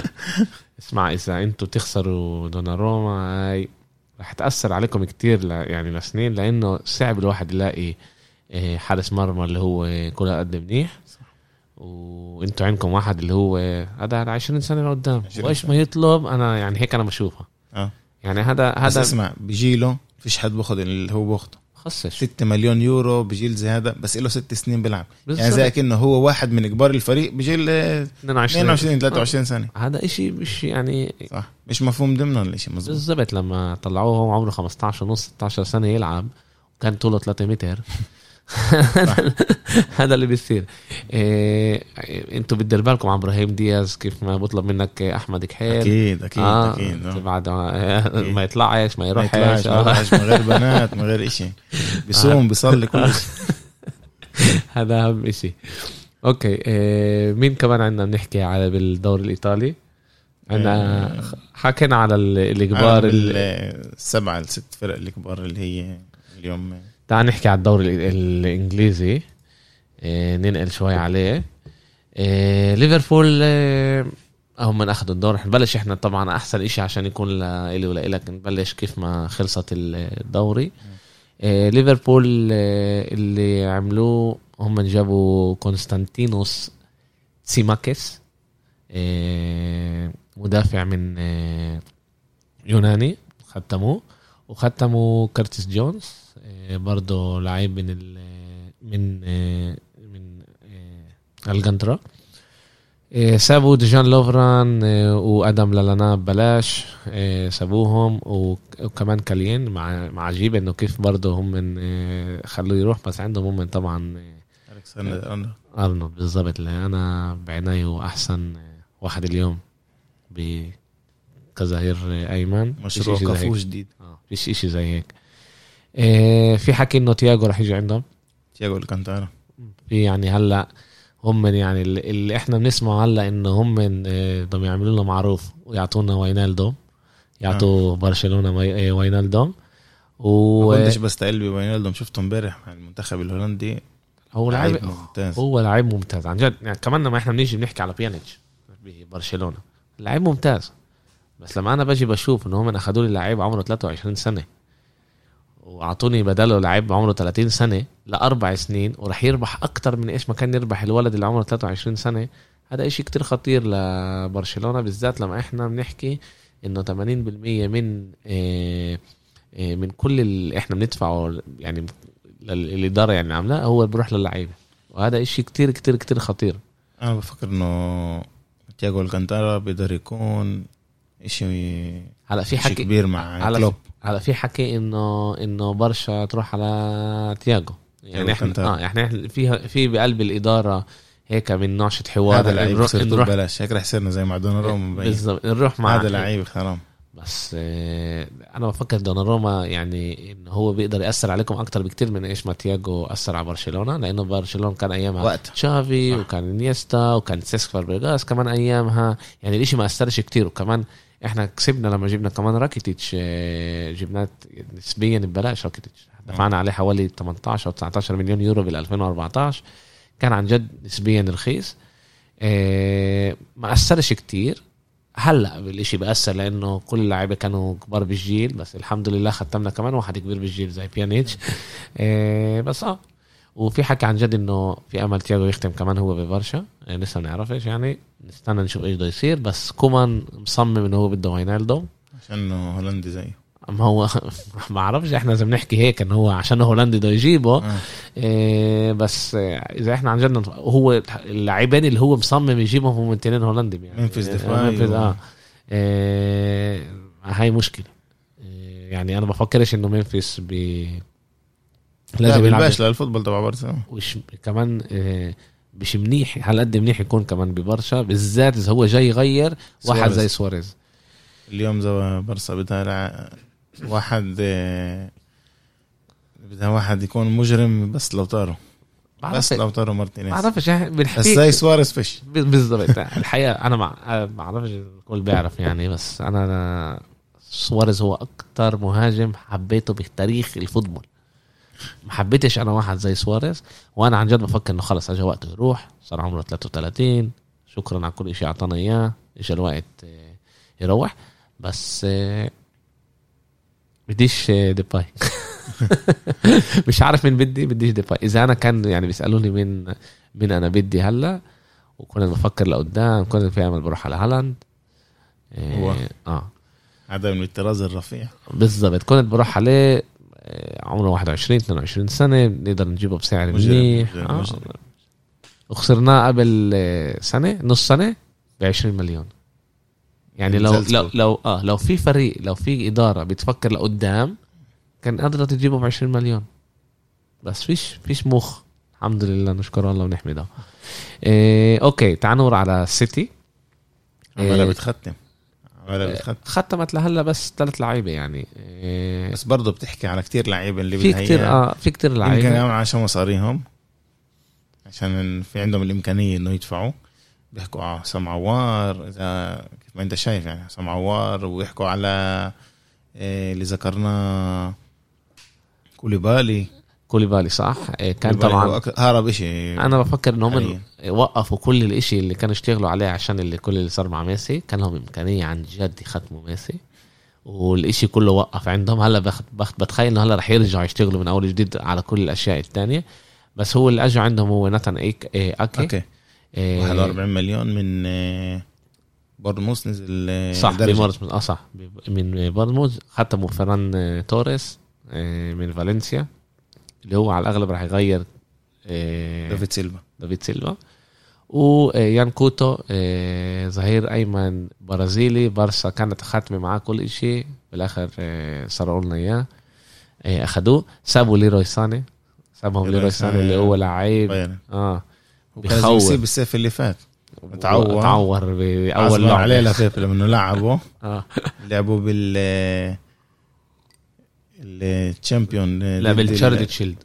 اسمع إذا أنتم تخسروا دوناروما هاي رح تأثر عليكم كتير ل... يعني لسنين لأنه صعب الواحد يلاقي إيه، حارس مرمى اللي هو كل قد منيح. وإنتوا عندكم واحد اللي هو هذا على 20 سنة لقدام. 20 وإيش. ما يطلب؟ أنا يعني هيك أنا بشوفها. آه. يعني هذا هذا اسمع بجيله فيش حد باخذ اللي هو باخده خصش. 6 مليون يورو بجيل زي هذا بس له ست سنين بيلعب. يعني. زي كأنه هو واحد من كبار الفريق بجيل آه، 22 22 23 سنة. هذا إشي مش يعني صح. مش مفهوم ضمنهم الاشي مزبوط بالضبط. لما طلعوه هو عمره 15 ونص 16 سنة يلعب وكان طوله 3 متر هذا اللي بيصير. إيه أنتوا بتدير بالكم على إبراهيم دياز كيف ما بطلب منك أحمد كحيل. أكيد أكيد آه أكيد آه. بعد ما, ما يطلعش ما ما يروحش. يطلعش ما آه. يطلعش من غير بنات من غير إشي. بيصوم بيصلي كل شيء هذا أهم شيء أوكي إيه مين كمان عندنا بنحكي على بالدوري الإيطالي؟ عندنا حكينا على ال- الكبار ال- السبعة الست فرق الكبار اللي هي اليوم. تعال نحكي على الدوري ال- الإنجليزي. إيه ننقل شوي عليه. إيه ليفربول إيه هم اخذوا الدوري نبلش إحنا طبعا أحسن إشي عشان يكون لإلي ولإلك نبلش كيف ما خلصت الدوري. إيه ليفربول إيه اللي عملوه هم جابوا كونستانتينوس تسيميكاس إيه مدافع من يوناني. ختموه. وختموا كارتيس جونز. برضه لعيب من ال من إيه من إيه إنجلترا. سابوا ديان لوفرين وآدم لالانا ببلاش سابوهم وك- وكمان كاليين مع مع عجيب إنه كيف برضه هم من خلوه يروح بس عندهم هم طبعا الكسندر. أرنولد. بالضبط. اللي أنا بعناي هو احسن واحد اليوم بكظهير أيمن. مشروع كفو. جديد. آه فيش إشي زي هيك. في حكي إنه تياجو رح يجي عندهم. تياجو الكانتارا. في يعني هلا هم من يعني اللي إحنا بنسمعه هلا إنه هم من، آه، بدهم يعملوا لنا معروف ويعطونا وينالدوم يعطوا برشلونة وي- وينالدوم و ما كنتش بستقل بوينالدوم شفته امبارح مع المنتخب الهولندي. هو لعيب لعيب ممتاز. هو لعيب ممتاز. عن جد يعني كمان لما إحنا بنيجي بنحكي على بيانيتش ببرشلونة. لعيب ممتاز. بس لما أنا باجي بشوف ان هم اخذوا لي لعيب عمره 23 سنة. وأعطوني بداله لعيب عمره 30 سنة لأربع سنين وراح يربح أكتر من إيش ما كان يربح الولد اللي عمره 23 سنة. هذا إشي كتير خطير لبرشلونة بالذات لما إحنا بنحكي إنه 80% من آه، من كل اللي إحنا بندفعه يعني الاداره يعني عاملاه هو بيروح للعيبة. وهذا إشي كتير كتير كتير خطير. أنا بفكر إنه تياجو ألكانتارا بيقدر يكون إشي هلا في حكي كبير مع على كلوب. هلا في حكي انه إنه برشا تروح على تياجو يعني تياجو إحنا. آه إحنا في في بقلب الإدارة هيك من نوعة حوار. هذا لعيب نروح نروح ببلاش. هيك رح يصيرنا زي مع دوناروما. بالضبط نروح مع هذا لعيب حرام. بس آه، أنا بفكر دوناروما يعني انه هو بيقدر يأثر عليكم أكتر بكتير من إيش ما تياجو أثر على برشلونة لأنه برشلونة كان أيامها وقت. تشافي. وكان إنيستا وكان سيسك فابريغاس كمان أيامها يعني الإشي ما أثرش كتير. وكمان إحنا كسبنا لما جبنا كمان راكيتيتش آه، جبناه نسبيا ببلاش راكيتيتش. دفعنا عليه حوالي 18 أو 19 مليون يورو بال 2014 كان عن جد نسبيا رخيص. آه، ما أثرش كتير. هلأ بالإشي بأثر لأنه كل اللعيبة كانوا كبار بالجيل بس الحمد لله ختمنا كمان واحد كبير بالجيل زي بيانيتش آه، بس آه. وفي حكي عن جد إنه في أمل تياجو يختم كمان هو ببرشا. لسه ما نعرفش يعني. نستنى نشوف إيش بده يصير بس كومان مصمم إنه هو بده وينالدوم عشان هولندي زيه ما هو ما أعرفش إحنا إذا بنحكي هيك إنه هو عشان هولندي بده يجيبه آه. إيه بس إذا إحنا عن جد هو اللاعبين اللي هو مصمم يجيبهم هم اثنين هولندي يعني. منفذ دفاعي منفذ آه. إيه هاي مشكلة. إيه يعني أنا بفكرش إنه منفس ب لا لازم يلعب للفوتبول تبع برشلونة. وش كمان إيه مش منيح على قد منيح يكون كمان ببرشا بالذات إذا هو جاي يغير واحد سواريز. زي سواريز. اليوم زي برشا بدها لع- واحد بدها واحد يكون مجرم بس لاوتارو بس لاوتارو ما مارتينيز. بعرفش يعني بس بنحكي زي سواريز فيش. بالضبط. الحقيقة أنا مع ما أعرفش الكل بيعرف يعني بس أنا سواريز هو أكتر مهاجم حبيته بتاريخ ال football. ما حبيتش أنا واحد زي سواريز وأنا عن جد بفكر إنه خلص أجى وقته يروح صار عمره 33 شكرا على كل شيء أعطانا إياه اجى الوقت آه، يروح. بس آه، بديش آه، ديباي. مش عارف مين بدي بديش ديباي. إذا أنا كان يعني بيسألوني مين مين أنا بدي هلأ وكنت بفكر لقدام كنت في امل بروح على هالاند. هو. آه. هذا من الطراز الرفيع. بالضبط كنت بروح عليه. عمره 21 22 سنة نقدر نجيبه بسعر منيح. آه. وخسرناه قبل آه، سنة نص سنة ب 20 مليون. يعني لو. لو لو آه لو في فريق لو في إدارة بتفكر لقدام كان قادرة تجيبه ب 20 مليون. بس فيش فيش مخ. الحمد لله نشكر الله ونحمده. إيه أوكي تعال نور على سيتي عمالها إيه. بتختم. عمالها بتختم ختمت لهلا بس ثلاث لعيبة يعني. إيه بس برضه بتحكي على كتير لعيبة اللي في كتير إياها. آه في كتير يمكن لعيبة. كمان عشان مصاريهم عشان في عندهم الإمكانية إنه يدفعوا. بيحكوا على حسام عوار إذا كيف ما أنت شايف يعني حسام عوار ويحكوا على إيه اللي ذكرناه كوليبالي. كوليبالي صح؟ إيه كان طبعا هرب إشي أنا بفكر إنهم. وقفوا كل الإشي اللي كانوا يشتغلوا عليه عشان اللي كل اللي صار مع ميسي. كان لهم إمكانية عن جد يختموا ميسي والإشي كله وقف عندهم. هلا. بتخيل إنه هلا رح يرجعوا يشتغلوا من أول جديد على كل الأشياء الثانية بس هو اللي أجوا عندهم هو ناتان ايك إيه أكي. أوكي. إيه. 41 مليون من آه، بورنموث نزل آه، صح درجة. بمورسموث آه صح. من بورنموث ختموا فران توريس آه، من فالنسيا. اللي هو على الأغلب راح يغير آه، دافيد سيلفا. دافيد سيلفا. ويان كوتو آه، ظهير أيمن برازيلي. برشا كانت خاتمة معاه كل شيء بالآخر آه، صاروا لنا إياه. آه، اخذوه سابوا ليروي ساني. سابهم ليروي ساني. اللي هو لعيب. آه. يصيب الصيف اللي فات. تعور. تعور بأول اول لعبة. على ليفربول لما لعبوا لعبوا بال الشامبيون لا بال Charity Shield.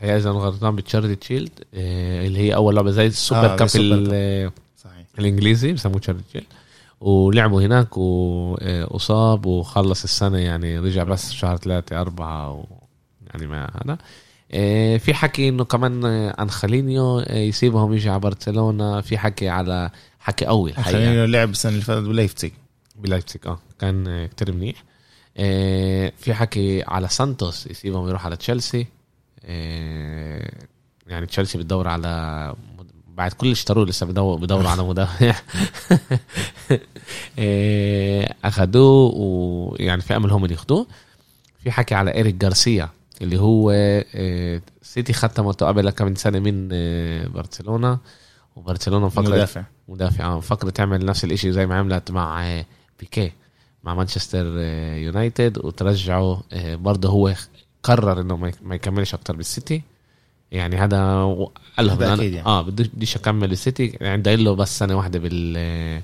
هي إذا غلطان بال Charity Shield آه، اللي هي أول لعبة زي السوبر آه، cup ال super ال- صحيح. الإنجليزي بسموه Charity Shield. ولعبوا هناك واصاب وخلص السنة يعني رجع بس شهر ثلاثة أربعة و يعني ما هذا. آه، في حكي إنه كمان أنخلينيو آه، يسيبهم يجي على برشلونة. في حكي على حكي قوي الحقيقة. أنخلينيو لعب السنة اللي فاتت بلايبزيج بلايبزيج آه كان كتير منيح. في حكي على ستونز يسيبهم يروح على تشيلسي. يعني تشيلسي بتدور على بعد كل اللي اشتروه لسه بدور بدوروا على مدافع اخذوه ويعني في امل هم اللي ياخذوه في حكي على إيريك جارسيا اللي هو آه، سيتي ختمته قبل كم سنة من آه، برشلونة. وبرشلونة مفكرة مدافع. مدافع آه مفكرة تعمل نفس الشيء زي ما عملت مع آه، بيكي مع مانشستر يونايتد وترجعه برضه هو قرر إنه ما يكملش أكتر بالسيتي. يعني هذا قال لهم يعني. آه بديش أكمل السيتي. يعني له بس سنة واحدة بال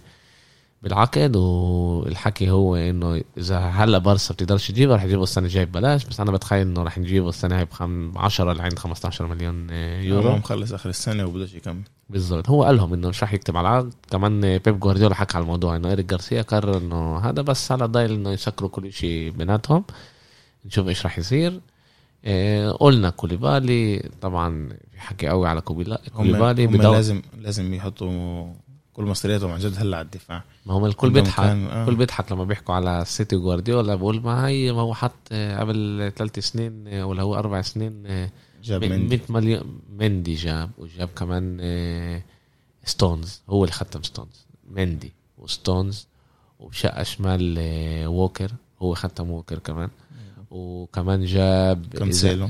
بالعقد والحكي هو إنه إذا هلا بارسا بتقدرش تجيبه رح يجيبه السنة الجاية ببلاش. بس أنا بتخيل إنه رح نجيبه السنة هاي ب 10 لعند 15 مليون يورو. هو مخلص آخر السنة وبدوش يكمل. بالضبط. هو قال لهم إنه مش رح يكتب على العقد. كمان بيب جوارديولا حكى على الموضوع إنه إيريك جارسيا قرر إنه هذا بس على ضايل إنه يسكروا كل شيء بيناتهم. نشوف إيش رح يصير. إيه قلنا كوليبالي. طبعا في حكي قوي على كوليبالي هم, هم لازم لازم يحطوا كل مصرياتهم عن جد هلا على الدفاع. ما هم الكل بيضحك. آه. الكل بيضحك لما بيحكوا على سيتي جوارديولا بقول ما هي ما هو حط آه، قبل ثلاث سنين آه، ولا هو أربع سنين آه، جاب مندي. 100 مليون مندي جاب وجاب كمان ستونز هو اللي ختم ستونز مندي وستونز وبشقة شمال ووكر هو ختم ووكر كمان. وكمان جاب كانسيلو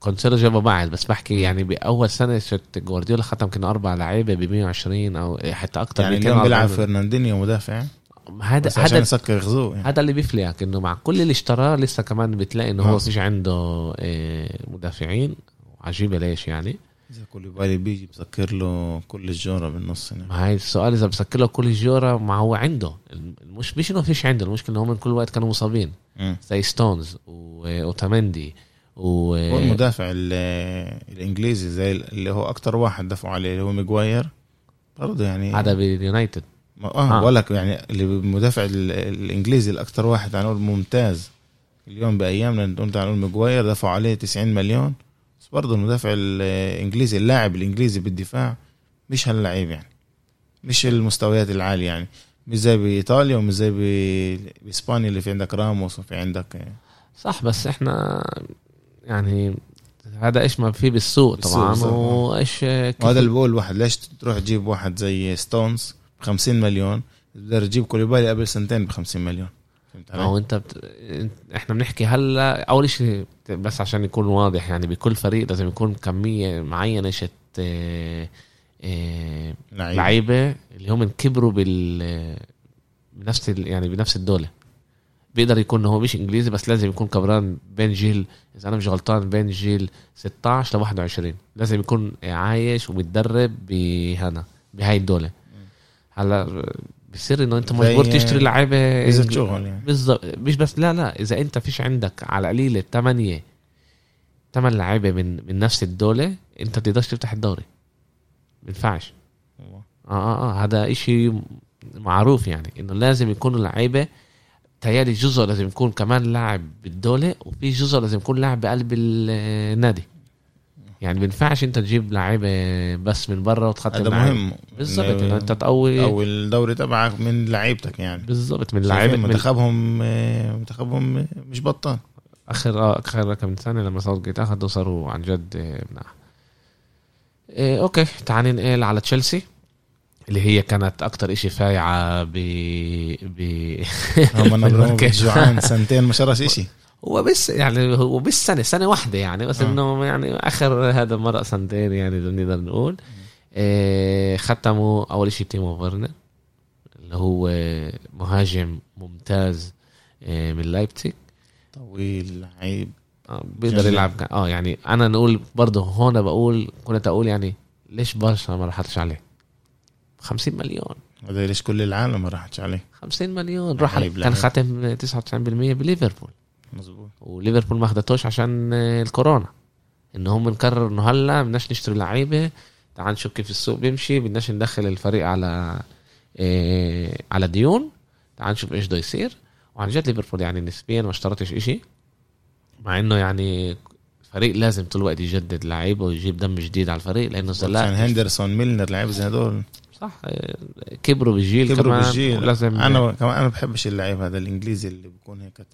كونسيلو. جابه بعد بس بحكي يعني بأول سنة شت جوارديولا ختم كانوا أربع لعيبة ب 120 أو حتى أكثر يعني اليوم بيلعب فرناندينيو مدافع. هذا هذا يسكر يغزوه يعني. هذا اللي بيفليك إنه مع كل اللي اشتراه لسه كمان بتلاقي إنه هو فيش عنده آه، مدافعين. عجيبه ليش يعني؟ إذا كوليبالي بيجي بسكر له كل الجورة بالنص يعني. ما هي السؤال إذا بسكر له كل الجورة ما هو عنده. مش مش إنه فيش عنده المشكلة إنه هم كل وقت كانوا مصابين. زي ستونز واوتامندي و هو المدافع الإنجليزي زي اللي هو أكتر واحد دفعوا عليه اللي هو ميغواير. برضه يعني هذا باليونايتد آه بقول لك يعني اللي المدافع الإنجليزي الأكتر واحد عنقول ممتاز اليوم بأيامنا نقول عنقول ميغواير دفعوا عليه 90 مليون. بس برضه المدافع الإنجليزي اللاعب الإنجليزي بالدفاع مش هاللعيب يعني مش المستويات العالية يعني. مش زي بإيطاليا ومش زي بإسبانيا اللي في عندك راموس وفي عندك صح بس إحنا يعني هذا إيش ما في بالسوق طبعا وإيش وهذا اللي بقول واحد ليش تروح تجيب واحد زي ستونز؟ ب 50 مليون تقدر تجيب كوليبالي قبل سنتين ب 50 مليون. فهمت علي؟ أو أنت بت... إحنا بنحكي هلأ أول شيء بس عشان يكون واضح يعني بكل فريق لازم يكون كمية معينة شت آه... آه... لعيبة. اللي هم كبروا بال بنفس يعني بنفس الدولة. بيقدر يكون هو مش إنجليزي بس لازم يكون كبران بين جيل إذا أنا مش غلطان بين جيل 16 ل 21 لازم يكون عايش ومتدرب بهنا بهاي الدولة. هلا بصير إنه أنت مجبور تشتري لعيبة إذا شغل يعني. بالضبط. مش بس لا لا. إذا أنت فيش عندك على قليلة ثمانيه ثمان لعيبة من من نفس الدولة أنت بتقدرش تفتح الدوري. ما ينفعش. آه آه آه. هذا إشي معروف يعني إنه لازم يكونوا لعيبة تهيألي جزء لازم يكون كمان لاعب بالدولة وفي جزء لازم يكون لاعب بقلب النادي. يعني بينفعش انت تجيب لعيبة بس من برا وتخطي هذا مهم. بالضبط إنه انت تقوي أو الدوري تبعك من لعيبتك يعني. بالضبط من لعيبة منتخبهم منتخبهم مش بطال. آخر آخر كم سنة لما جيت أخذوا صاروا عن جد مناح إيه أوكي تعال ننقل على تشيلسي اللي هي كانت أكتر إشي فايعة ب ب هم جوعان سنتين ما شرش إشي. هو بس يعني هو بس سنة سنة واحدة يعني بس آه. إنه يعني آخر هذا مرق سنتين يعني نقدر نقول. إيه ختموا أول شيء تيمو فيرنر اللي هو مهاجم ممتاز إيه من لايبتيك طويل لعيب. آه بيقدر يلعب آه يعني أنا نقول برضه هون بقول كنت أقول يعني ليش برشا ما راحتش عليه؟ 50 مليون. هذا ليش كل العالم ما راحتش عليه؟ 50 مليون راح كان خاتم 99% بليفربول. مظبوط. وليفربول ما اخذتوش عشان الكورونا. ان هم نقرر إنه هلا بدناش نشتري لعيبة تعال نشوف كيف السوق بيمشي بدناش ندخل الفريق على إيه على ديون. تعال نشوف إيش بده يصير. وعن جد ليفربول يعني نسبيا ما اشترطش إشي. مع إنه يعني فريق لازم طول الوقت يجدد لعيبه ويجيب دم جديد على الفريق لأنه عشان هندرسون ميلنر لعيبة زي هدول. صح. كبروا بالجيل كبروا كمان بالجيل. لازم أنا كمان أنا بحبش اللعيب هذا الإنجليزي اللي بيكون هيك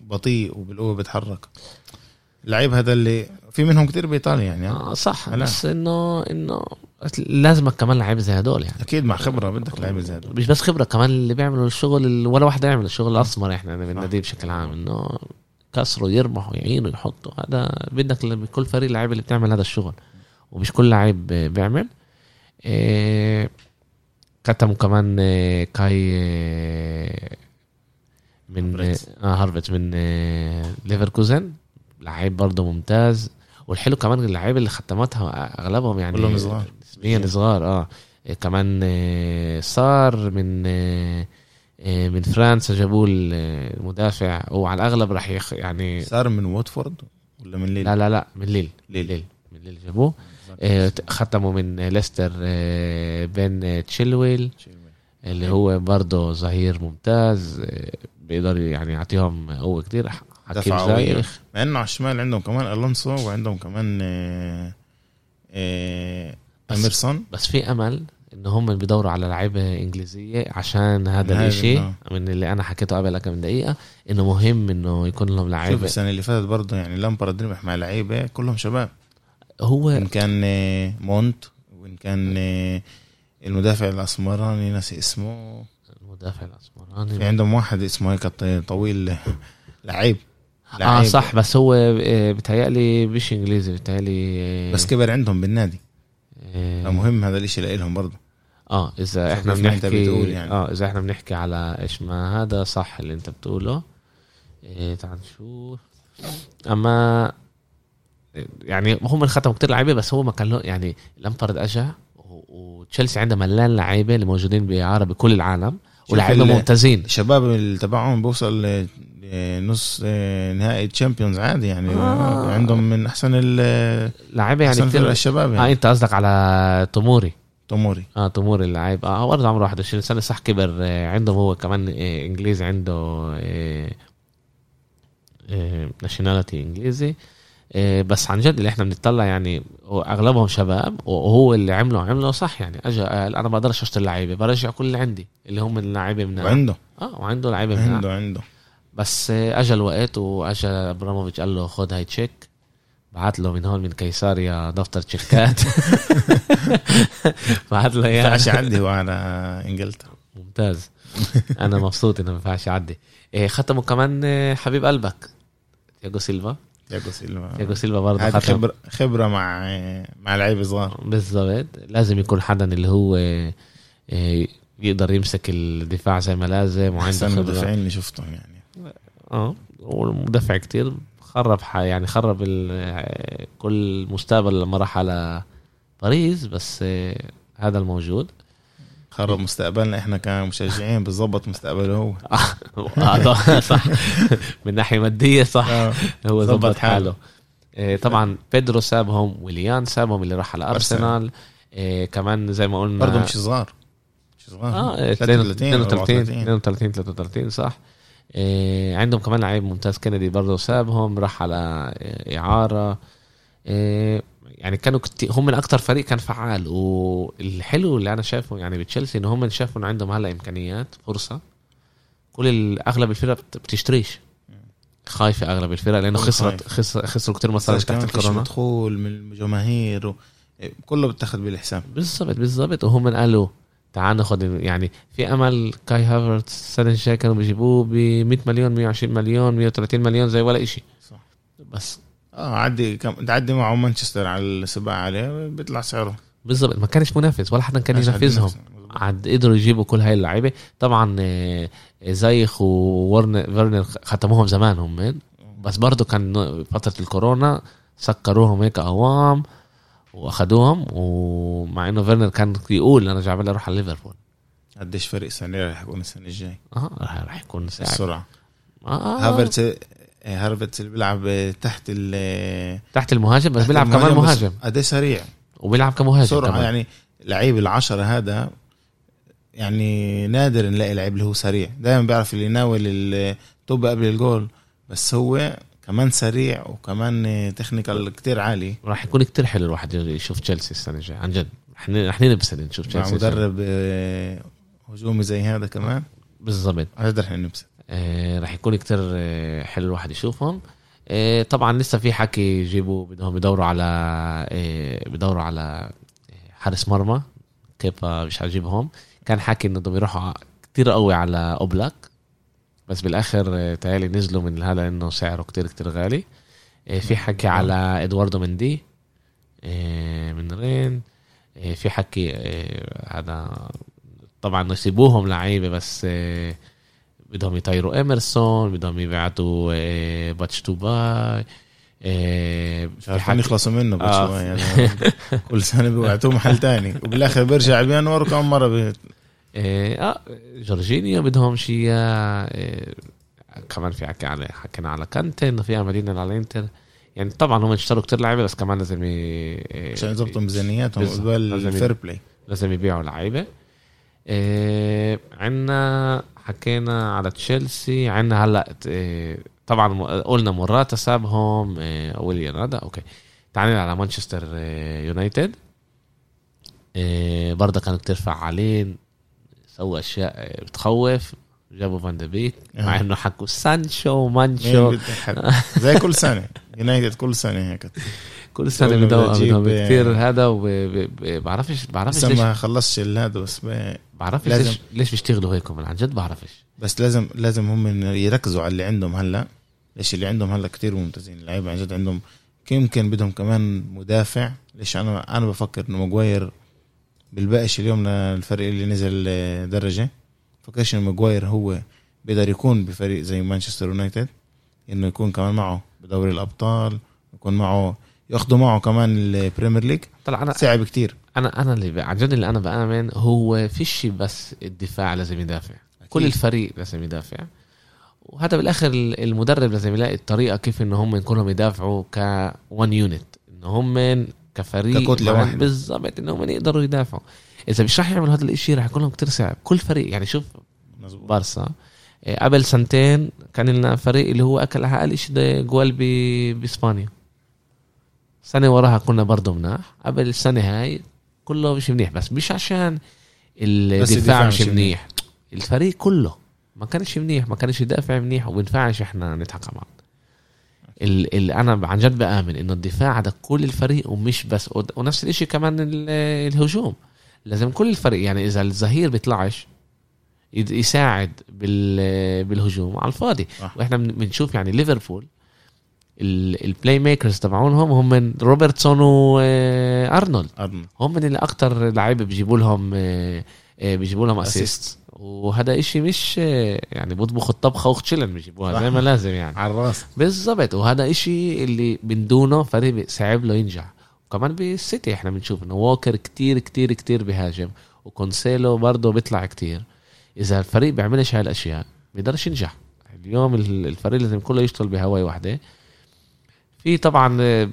بطيء وبالقوة بيتحرك. اللعيب هذا اللي في منهم كتير بايطاليا يعني آه صح. هلا. بس انه إنه لازمك كمان لعيبه زي هدول يعني. أكيد مع خبرة بدك لعيبه زي هدول. مش بس خبرة كمان اللي بيعملوا الشغل اللي ولا واحد يعمل الشغل الأسمر إحنا بالنادي بشكل عام إنه كسروا يرمحوا يعينوا يحطوا. هذا بدك بكل فريق لعيبه اللي بتعمل هذا الشغل. ومش كل لعيب بيعمل. كتموا كمان إيه، كاي إيه، من. آه هارفرتز من ليفركوزن. لعيب برضه ممتاز. والحلو كمان اللعيبة اللي ختمتها أغلبهم يعني كلهم صغار. نسبيا صغار آه. كمان صار من من فرنسا جابوه المدافع. وعلى الأغلب راح يخ يعني صار من واتفورد ولا من ليل؟ لا لا لا من ليل. ليل. ليل. من ليل جابوه. ختموا من ليستر إيه، بين تشيلويل اللي هو برضه ظهير ممتاز إيه، بيقدر يعني يعطيهم قوة كتير حكيم. زايخ. مع إنه على الشمال عندهم كمان ألونسو وعندهم كمان آه، آه، بس- أميرسون. بس في أمل إن هم بيدوروا على لعيبة إنجليزية عشان هذا آه. من اللي أنا حكيته قبل كم دقيقة إنه مهم إنه يكون لهم شوف لعيبة. السنة اللي فاتت برضه يعني لامبرد ربح مع لعيبة كلهم شباب. هو إن كان آه، مونت وإن كان آه، المدافع الأسمراني ناسي اسمه. المدافع في الاسمراني عندهم واحد اسمه هيك طويل لعيب آه. صح بس هو آه، بتهيألي مش إنجليزي بتهيألي بس كبر عندهم بالنادي. فمهم هذا الإشي لإلهم برضه. آه إذا إحنا بنحكي يعني. آه إذا إحنا بنحكي على إيش ما هذا صح اللي أنت بتقوله. إيه تعال نشوف. أما يعني هم ختموا كتير لعيبة بس هو ما كان له يعني لامبارد اجى وتشيلسي عنده ملان لعيبة اللي موجودين باعاره بكل العالم ولاعيبه ممتازين. الشباب اللي تبعهم بوصل نص آه، نهائي Champions عادي يعني آه. عندهم من أحسن ال لعيبة يعني أحسن فرق كتير الشباب آه يعني أنت قصدك على توموري. توموري. آه توموري اللاعب آه برضه عمره 21 سنة صح كبر. آه عندهم هو كمان آه إنجليزي عنده آه آه nationality إنجليزي. آه بس عن جد اللي إحنا بنطلع يعني أغلبهم شباب وهو اللي عمله عمله صح يعني. اجى قال أنا ما بقدرش أشتري لعيبة برجع كل اللي عندي اللي هم اللعيبة من وعنده. آه وعنده لعيبة من عنده عنده. بس اجى الوقت واجى أبراموفيتش قال له خد هاي تشيك بعت له من هون من قيصريا دفتر تشيكات بعت له ما اياه ينفعش هو على إنجلترا. ممتاز. أنا مبسوط إنه ما ينفعش يعدي. إيه ختموا كمان حبيب قلبك تياجو سيلفا. تياجو سيلفا. تياجو سيلفا برضه هذا ختم خبرة خبرة مع مع لعيبة صغار. بالضبط. لازم يكون حدا اللي هو آه، آه، يقدر يمسك الدفاع زي ما لازم وعنده أحسن خبرة. المدافعين اللي شفتهم يعني. آه والمدافع كتير. خرب يعني خرب آه، كل مستقبل لما راح على باريس بس هذا الموجود. خرب مستقبلنا إحنا كمشجعين بالضبط مستقبله هو. آه، صح من ناحية مادية صح. آه. هو ظبط حاله. إيه طبعا بيدرو سابهم ويليان سابهم اللي راح على أرسنال. إيه كمان زي ما قلنا برضه مش صغار. مش صغار. آه 33 32 34 32 33 صح. إيه عندهم كمان لعيب ممتاز كندي برضه سابهم راح على إعارة. إيه يعني كانوا كتير هم من أكتر فريق كان فعال. والحلو اللي أنا شايفه يعني بتشيلسي إن هم شافوا ان عندهم هلا إمكانيات فرصة. كل أغلب الفرق بت- بتشتريش. خايفة أغلب الفرق لأنه خسرت. خسر خسروا كتير مصاري تحت الكورونا. مدخول من الجماهير و... كله بتاخد بالحساب. بالضبط بالضبط. وهم قالوا تعال ناخد يعني في أمل كاي هافرتس السنة الجاية كانوا بيجيبوه ب 100 مليون 120 مليون 130 مليون زي ولا إشي. صح. بس آه عدي كم تعدي معه مانشستر على السباق عليه بيطلع سعره. بالضبط. ما كانش منافس ولا حدا كان ينافسهم. عاد قدروا يجيبوا كل هاي اللعيبة. طبعا آه، زايخ وورنر ختموهم زمان هم بس برضه كان فترة الكورونا سكروهم هيك أوام وأخدوهم ومع إنه فيرنر كان يقول أنا جايب لي أروح على ليفربول. قديش فرق سنة رح يكون السنة الجاي آه راح راح يكون ساعد السرعة آه. هافرتس هافرتس اللي بيلعب تحت ال تحت المهاجم بس بيلعب كمان مهاجم. قديش سريع. وبيلعب كمهاجم سرعة كمان. يعني لعيب العشرة هذا يعني نادر نلاقي لعيب اللي هو سريع. دائما بيعرف اللي يناول التوب قبل الجول بس هو كمان سريع وكمان technical كتير عالي. راح يكون كتير حلو الواحد يشوف تشيلسي السنة الجاية. عن جد. رح ننبسط نشوف مع تشيلسي مدرب آه، هجومي زي هذا كمان. بالضبط. عن جد رح ننبسط. آه، رح يكون كتير آه، حلو الواحد يشوفهم. آه، طبعا لسه في حكي يجيبوا بدهم يدوروا على بدوروا على حارس مرمى. كيبا مش هجيبهم كان حكي إنه بدهم يروحوا كتير قوي على أوبلاك. بس بالآخر تهيألي نزلوا من هذا إنه سعره كتير كتير غالي. في حكي على إدواردو مندي. من رين في حكي هذا طبعا يسيبوهم لعيبة بس بدهم يطيروا اميرسون بدهم يبعتوا آه، باتش تو باي آه، مش في عارفين يخلصوا منه آه. يعني كل سنة بيبعتوه محل تاني وبالآخر بيرجع بينور كم مرة بي... آه آه، جورجينيو بدهم شيء آه، كمان في حكي على حكينا على كانتي إنه في املين على الإنتر يعني طبعا هم اشتروا كتير لعيبة بس كمان لازم. آه، عشان يظبطوا ميزانياتهم. قبل ال fair play لازم يبيعوا لعيبة آه عندنا حكينا على تشيلسي عندنا هلأ آه طبعا قلنا مراتا سابهم آه ويليام هذا okay. تعالى على مانشستر آه يونايتد. برضه كانوا كتير فعالين سووا أشياء بتخوف. جابوا فان بيك مع. إنه حكوا سانشو مانشو؟ زي كل سنة. يونايتد كل سنة هيك. كل سنة بدهم كتير هذا وبعرفش بعرفش لسه ليش. ما خلصش هذا بس. بعرفش لازم. ليش ليش بيشتغلوا هيك من عن جد بعرفش. بس لازم لازم هم يركزوا على اللي عندهم هلا. ليش اللي عندهم هلا كتير ممتازين. اللعيبة عن جد عندهم يمكن بدهم كمان مدافع. ليش أنا أنا بفكر إنه ماجواير بالباقش اليوم للفريق اللي نزل آه، درجة. فكرش إنه ماجواير هو بيقدر يكون بفريق زي مانشستر يونايتد. إنه يكون كمان معه بدوري الأبطال يكون معه ياخذوا معه كمان ال Premier League. طلع أنا صعب كتير. أنا أنا اللي عن جد اللي أنا بآمن هو فيش بس الدفاع لازم يدافع. كل الفريق لازم يدافع. وهذا بالآخر ال- المدرب لازم يلاقي الطريقة كيف إن هم كلهم يدافعوا ك unit إن هم كفريق ككتلة مع- واحدة. بالضبط إن هم يقدروا يدافعوا. إذا مش راح يعملوا هذا الإشي راح يكون لهم كتير صعب. كل فريق يعني شوف مزبوط بارسا إيه، قبل سنتين كان لنا فريق اللي هو أكل أقل شيء جوال بإسبانيا. سنة وراها كنا برضه مناح. قبل السنة هاي كله مش منيح بس مش عشان الدفاع مش منيح. الفريق كله ما كانش منيح ما كانش يدافع منيح وبنفعش إحنا نضحك على بعض ال- ال- أنا عن جد بآمن إنه الدفاع ده كل الفريق ومش بس ونفس الإشي كمان ال- الهجوم. لازم كل الفريق يعني إذا الظهير بيطلعش يساعد بال بالهجوم على الفاضي. وإحنا بن- بنشوف يعني ليفربول ال playmakers تبعونهم هم من روبرتسون وارنولد أرنولد. هم من اللي أكتر لعيبة بيجيبوا لهم آه، آه، بيجيبوا لهم. assist وهذا إشي مش آه، يعني بيطبخوا الطبخة وخشلن بيجيبوها. زي ما لازم يعني. على الرأس. بالضبط. وهذا إشي اللي من دونه فريق صعب له ينجح. وكمان بالسيتي إحنا بنشوف إنه ووكر كتير كتير كتير بيهاجم وكونسيلو برضه بيطلع كتير. إذا الفريق بيعملش هاي الأشياء بيقدرش ينجح. اليوم ال- الفريق لازم كله يشتغل بهواي واحدة. في طبعا آه،.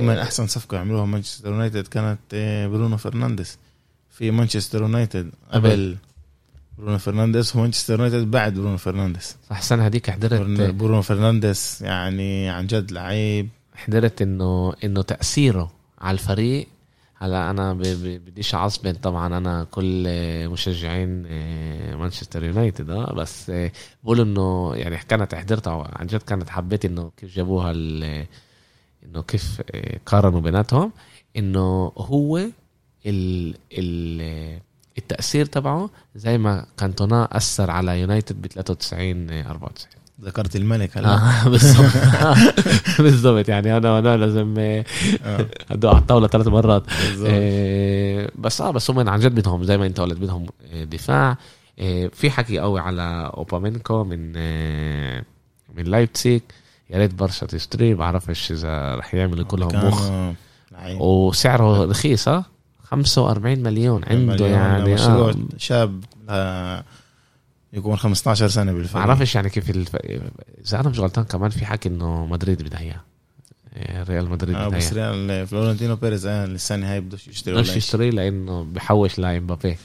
من أحسن صفقة عملوها مانشستر يونايتد كانت آه، برونو فرنانديز. في مانشستر يونايتد قبل برونو فرنانديز ومانشستر يونايتد بعد برونو فرنانديز. صح السنة هذيك حضرت برونو فرنانديز يعني عن جد لعيب. حضرت إنه إنه تأثيره على الفريق. هلا أنا بديش أعصبن طبعا أنا كل آه، مشجعين مانشستر يونايتد آه بس بقول إنه يعني كانت حضرتها عن جد كانت حبيت إنه كيف جابوها إنه كيف آه، قارنوا بيناتهم إنه هو ال ال التأثير تبعه زي ما كانتونا أثر على يونايتد ب 93 آه، 94 ذكرت الملك هلا. آه، بالضبط. بالضبط يعني أنا وأنا لازم آه، آه، أدق على الطاولة ثلاث مرات. آه، بس آه بس هم عن جد بدهم زي ما أنت قلت بدهم آه، دفاع. آه، في حكي قوي على أوباميكانو من آه، من لايبتسيك. يا ريت برشا تشتري بعرفش إذا رح يعملوا كلهم مخ. وسعره رخيص آه 45 مليون عنده مليون يعني مشروع آه. شاب آه، يكون 15 سنة بالفريق بعرفش يعني كيف الف... إذا أنا مش غلطان كمان في حكي إنه مدريد بدها إياه. ريال مدريد آه بس ريال فلورنتينو بيريز آه السنة هاي بدوش يشتري بدوش يشتري لأنه بحوش لمبابي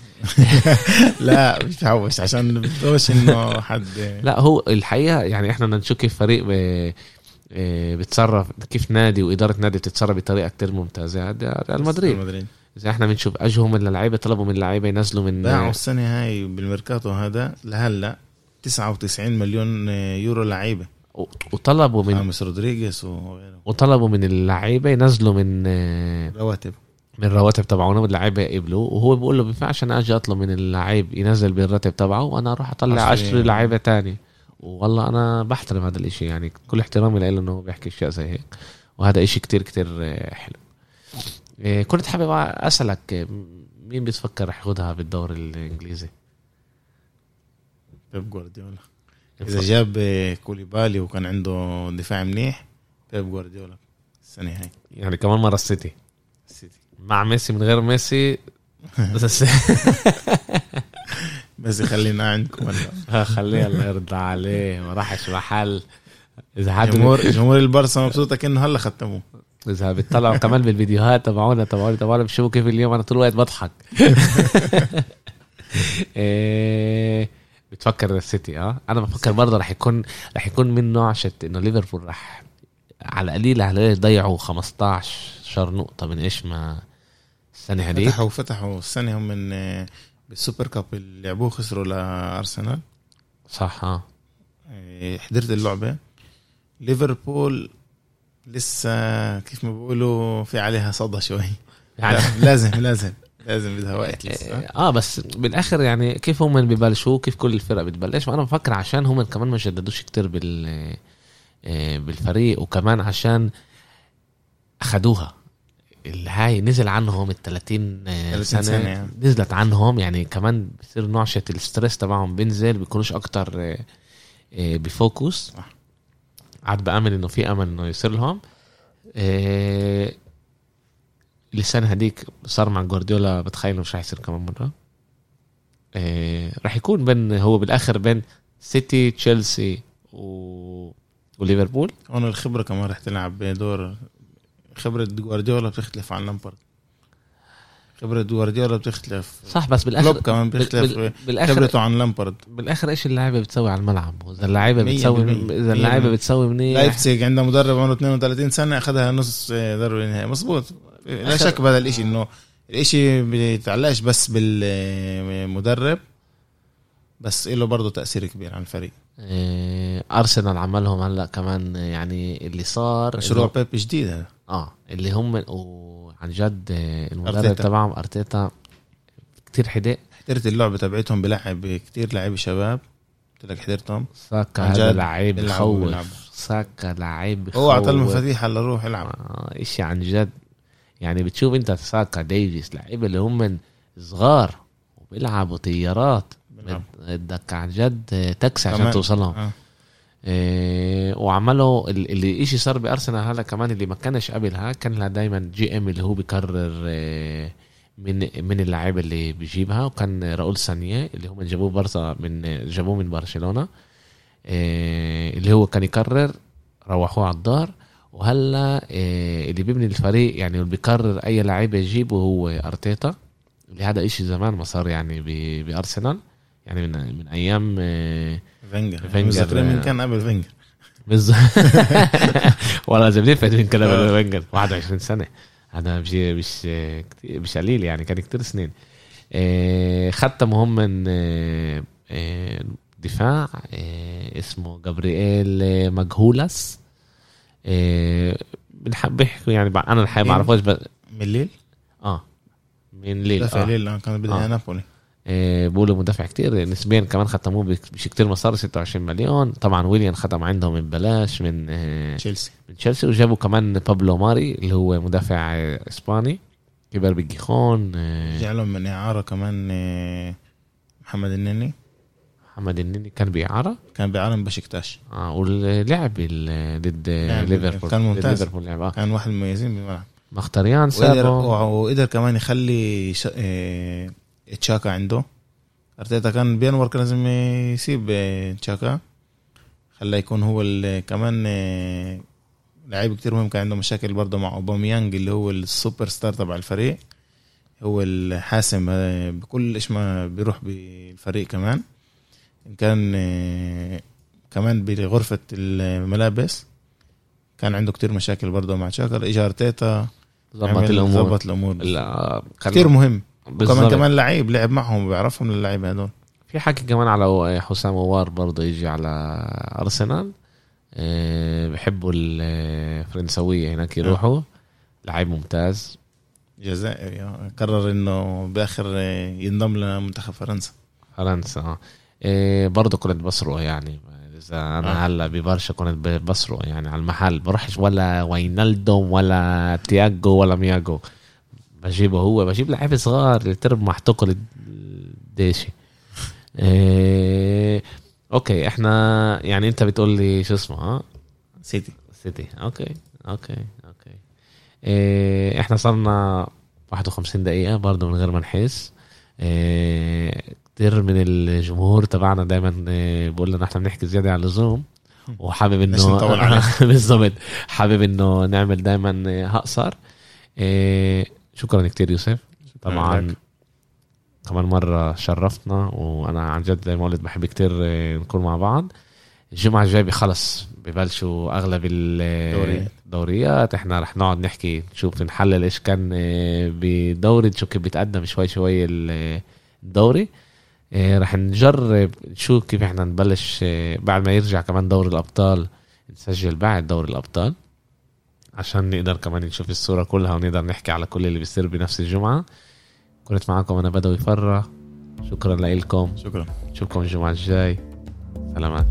لا مش بحوش عشان بدوش إنه حد لا هو الحقيقة يعني إحنا بدنا نشوف كيف فريق. آه، بتصرف كيف نادي وإدارة نادي بتتصرف بطريقة كتير ممتازة. هذا ريال مدريد. إذا إحنا بنشوف اجهم من اللعيبة طلبوا من اللعيبة ينزلوا من باعوا السنة هاي بالميركاتو هذا لهلأ 99 مليون يورو لعيبة. وطلبوا من خامس رودريغيز وغيره وطلبوا من اللعيبة ينزلوا من رواتب. من الرواتب تبعهم اللعيبة يقبلوا وهو بيقول له بينفعش أنا أجي أطلب من اللعيب ينزل بالراتب تبعه وأنا أروح أطلع أشتري لعيبة تاني والله أنا بحترم هذا الإشي يعني كل احترامي له إنه بيحكي أشياء زي هيك. وهذا إشي كتير كتير حلو. إيه، كنت حابب أسألك مين بتفكر رح ياخذها بالدوري الإنجليزي؟ بيب جوارديولا. إذا جاب كوليبالي وكان عنده دفاع منيح بيب جوارديولا السنة هاي. يعني كمان مرة السيتي. السيتي. مع ميسي من غير ميسي بس بس خلينا عندكم. خليه الله يرضى عليه ما راحش محل إذا حد جمهور جمهور البارسا مبسوطة كأنه هلا ختموه. إذا بتطلعوا كمان بالفيديوهات تبعونا تبعونا تبعونا بتشوفوا كيف اليوم أنا طول الوقت بضحك. إيه بتفكر السيتي آه؟ أنا بفكر برضه رح يكون رح يكون من نوع شت إنه ليفربول رح على قليل على يضيعوا 15 نقطة من إيش ما السنة هذيك فتحوا فتحوا السنة هم من بالسوبر كاب اللي لعبوه خسروا لأرسنال. صح آه. إيه، حضرت اللعبة. ليفربول لسه كيف ما بيقولوا في عليها صدى شوي. يعني لازم لازم. لازم بدها وقت لسه. آه بس بالآخر يعني كيف هم ببلشوا؟ كيف كل الفرق بتبلش؟ وأنا بفكر عشان هم كمان ما جددوش كتير بال آه، بالفريق وكمان عشان أخدوها. هاي نزل عنهم ال 30 سنة, سنة يعني. نزلت عنهم. يعني كمان بصير نوعشة الستريس تبعهم بينزل بيكونوش أكتر آه، آه، ب focus. عاد بآمن إنه في امل إنه يصير لهم. السنة هديك صار مع جوارديولا بتخيل مش رح يصير كمان مرة. إيه رح يكون بين هو بالآخر بين سيتي تشيلسي و... وليفربول. هون الخبرة كمان رح تلعب دور خبرة جوارديولا بتختلف عن لامبارد خبرة جوارديولا بتختلف. صح بس بالاخر كمان بيختلف بال... بالاخر خبرته عن لامبارد بالآخر إيش اللعيبة بتسوي على الملعب؟ إذا اللعيبة بتسوي إذا اللعيبة بتسوي منيح. لايبسيج عنده مدرب عمره 32 سنة أخذها نص دوري النهائي مزبوط لا شك بهذا الإشي إنه الإشي بيتعلقش بس بالمدرب بس له برضه تأثير كبير على الفريق. إيه أرسنال عملهم هلأ كمان يعني اللي صار مشروع بيب جديد هذا. آه اللي هم وعن جد المدرب تبعهم أرتيتا كتير حدق. حضرت اللعبة تبعتهم بلعب كتير لعيبة شباب. قلت لك حضرتهم. ساكا هذا لعيب بخوف ساكا لعيب هو أعطى المفاتيح هلا روح العب آه إشي عن جد. يعني بتشوف انت ساكا ديفيس لعيبه اللي هم صغار وبيلعبوا طيارات بدك عن جد تكسي عشان توصلهم. آه. إيه وعملوا اللي اشي صار بأرسنال هلا كمان اللي ما كانش قبلها كان لها دايما GM اللي هو بيكرر إيه من من اللعيبة اللي بيجيبها وكان راؤول سانييهي اللي هم جابوه برصا من جابوه من برشلونة إيه اللي هو كان يكرر روحوه على الدار وهلا إيه اللي بيبني الفريق يعني اللي بيقرر أي لعيبة يجيبه هو أرتيتا. اللي هذا إشي زمان ما صار يعني بأرسنال. يعني من من أيام إيه فينجر. فينجر من كان قبل فينجر. بالظبط والله لازم نفهم من كان قبل فينجر؟ 21 سنة. هذا مش مش مش قليل يعني كان كتير سنين. ختموا هم من دفاع اسمه جابرييل مجهولس بيحكوا يعني أنا الحقيقة ما اعرفوش بس من ليل؟ آه من ليل دافع آه. ليل كان بدها آه. نابولي إيه بقولوا مدافع كتير نسبيا كمان ختموه بش كتير مصاري 26 مليون. طبعا ويليام ختم عندهم من بلاش من إيه تشيلسي. من تشيلسي. وجابوا كمان بابلو ماري اللي هو مدافع إسباني كبر بالجيخون رجع لهم من إعارة كمان محمد النني. محمد النني كان بإعارة؟ كان بإعارة من بشكتاش آه ولعب ضد ليفربول. كان ممتاز. ليفربول لعب آه. كان واحد من المميزين بالملعب. مختاريان سابه. وقدر كمان يخلي ش... آه... تشاكا عنده. أرتيتا كان بينور كان لازم يسيب تشاكا. خلاه يكون هو كمان لعيب كتير مهم كان عنده مشاكل برضه مع أوباميانج اللي هو السوبر ستار تبع الفريق. هو الحاسم آه، بكل إيش ما بيروح بالفريق كمان. إن كان آه، كمان بغرفة الملابس كان عنده كتير مشاكل برضه مع تشاكا. اجى ارتيتا ظبط الأمور. ظبط الأمور. لا، كتير مهم. كمان بالظبط. كمان لعيب لعب معهم بيعرفهم اللعيبة هدول في حكي كمان على حسام وار برضه يجي على أرسنال. آه، بحبوا الفرنسويه هناك يروحوا. لعيب ممتاز. جزائري قرر إنه بآخر آه، ينضم لمنتخب فرنسا. فرنسا آه. إيه برضه كنت بسرق يعني. إذا أنا آه. هلا ببرشا كنت ب- بسرق يعني على المحل. بروحش ولا وينالدوم ولا تياجو ولا مياجو. بجيبه هو بجيب لعيبه صغار اللي تربح تقل الديشي. إيه okay إحنا يعني أنت بتقول لي شو اسمه ها؟ سيتي. سيتي. okay okay okay. إيه إحنا صرنا 51 دقيقة برضه من غير ما نحس. إيه كتير من الجمهور تبعنا دايما إيه بقول لنا إحنا بنحكي زيادة على اللزوم وحابب إنه؟ بالضبط. حابب إنه نعمل دايما إيه، هقصر. إيه شكرا كتير يوسف. طبعا. كمان مرة شرفتنا وأنا عن جد زي ما قلت بحب كتير نكون مع بعض. الجمعة الجاية بخلص ببلشوا أغلب دوريات. الدوريات إحنا رح نقعد نحكي نشوف نحلل إيش كان آه، بدوري نشوف كيف بيتقدم شوي شوي ال- الدوري. آه، رح نجرب نشوف كيف إحنا نبلش آه، بعد ما يرجع كمان دوري الأبطال نسجل بعد دوري الأبطال عشان نقدر كمان نشوف الصورة كلها ونقدر نحكي على كل اللي بيصير بنفس الجمعة. كنت معكم أنا بدوي فرة شكرا لكم شكرا. نشوفكم الجمعة الجاي. سلامات.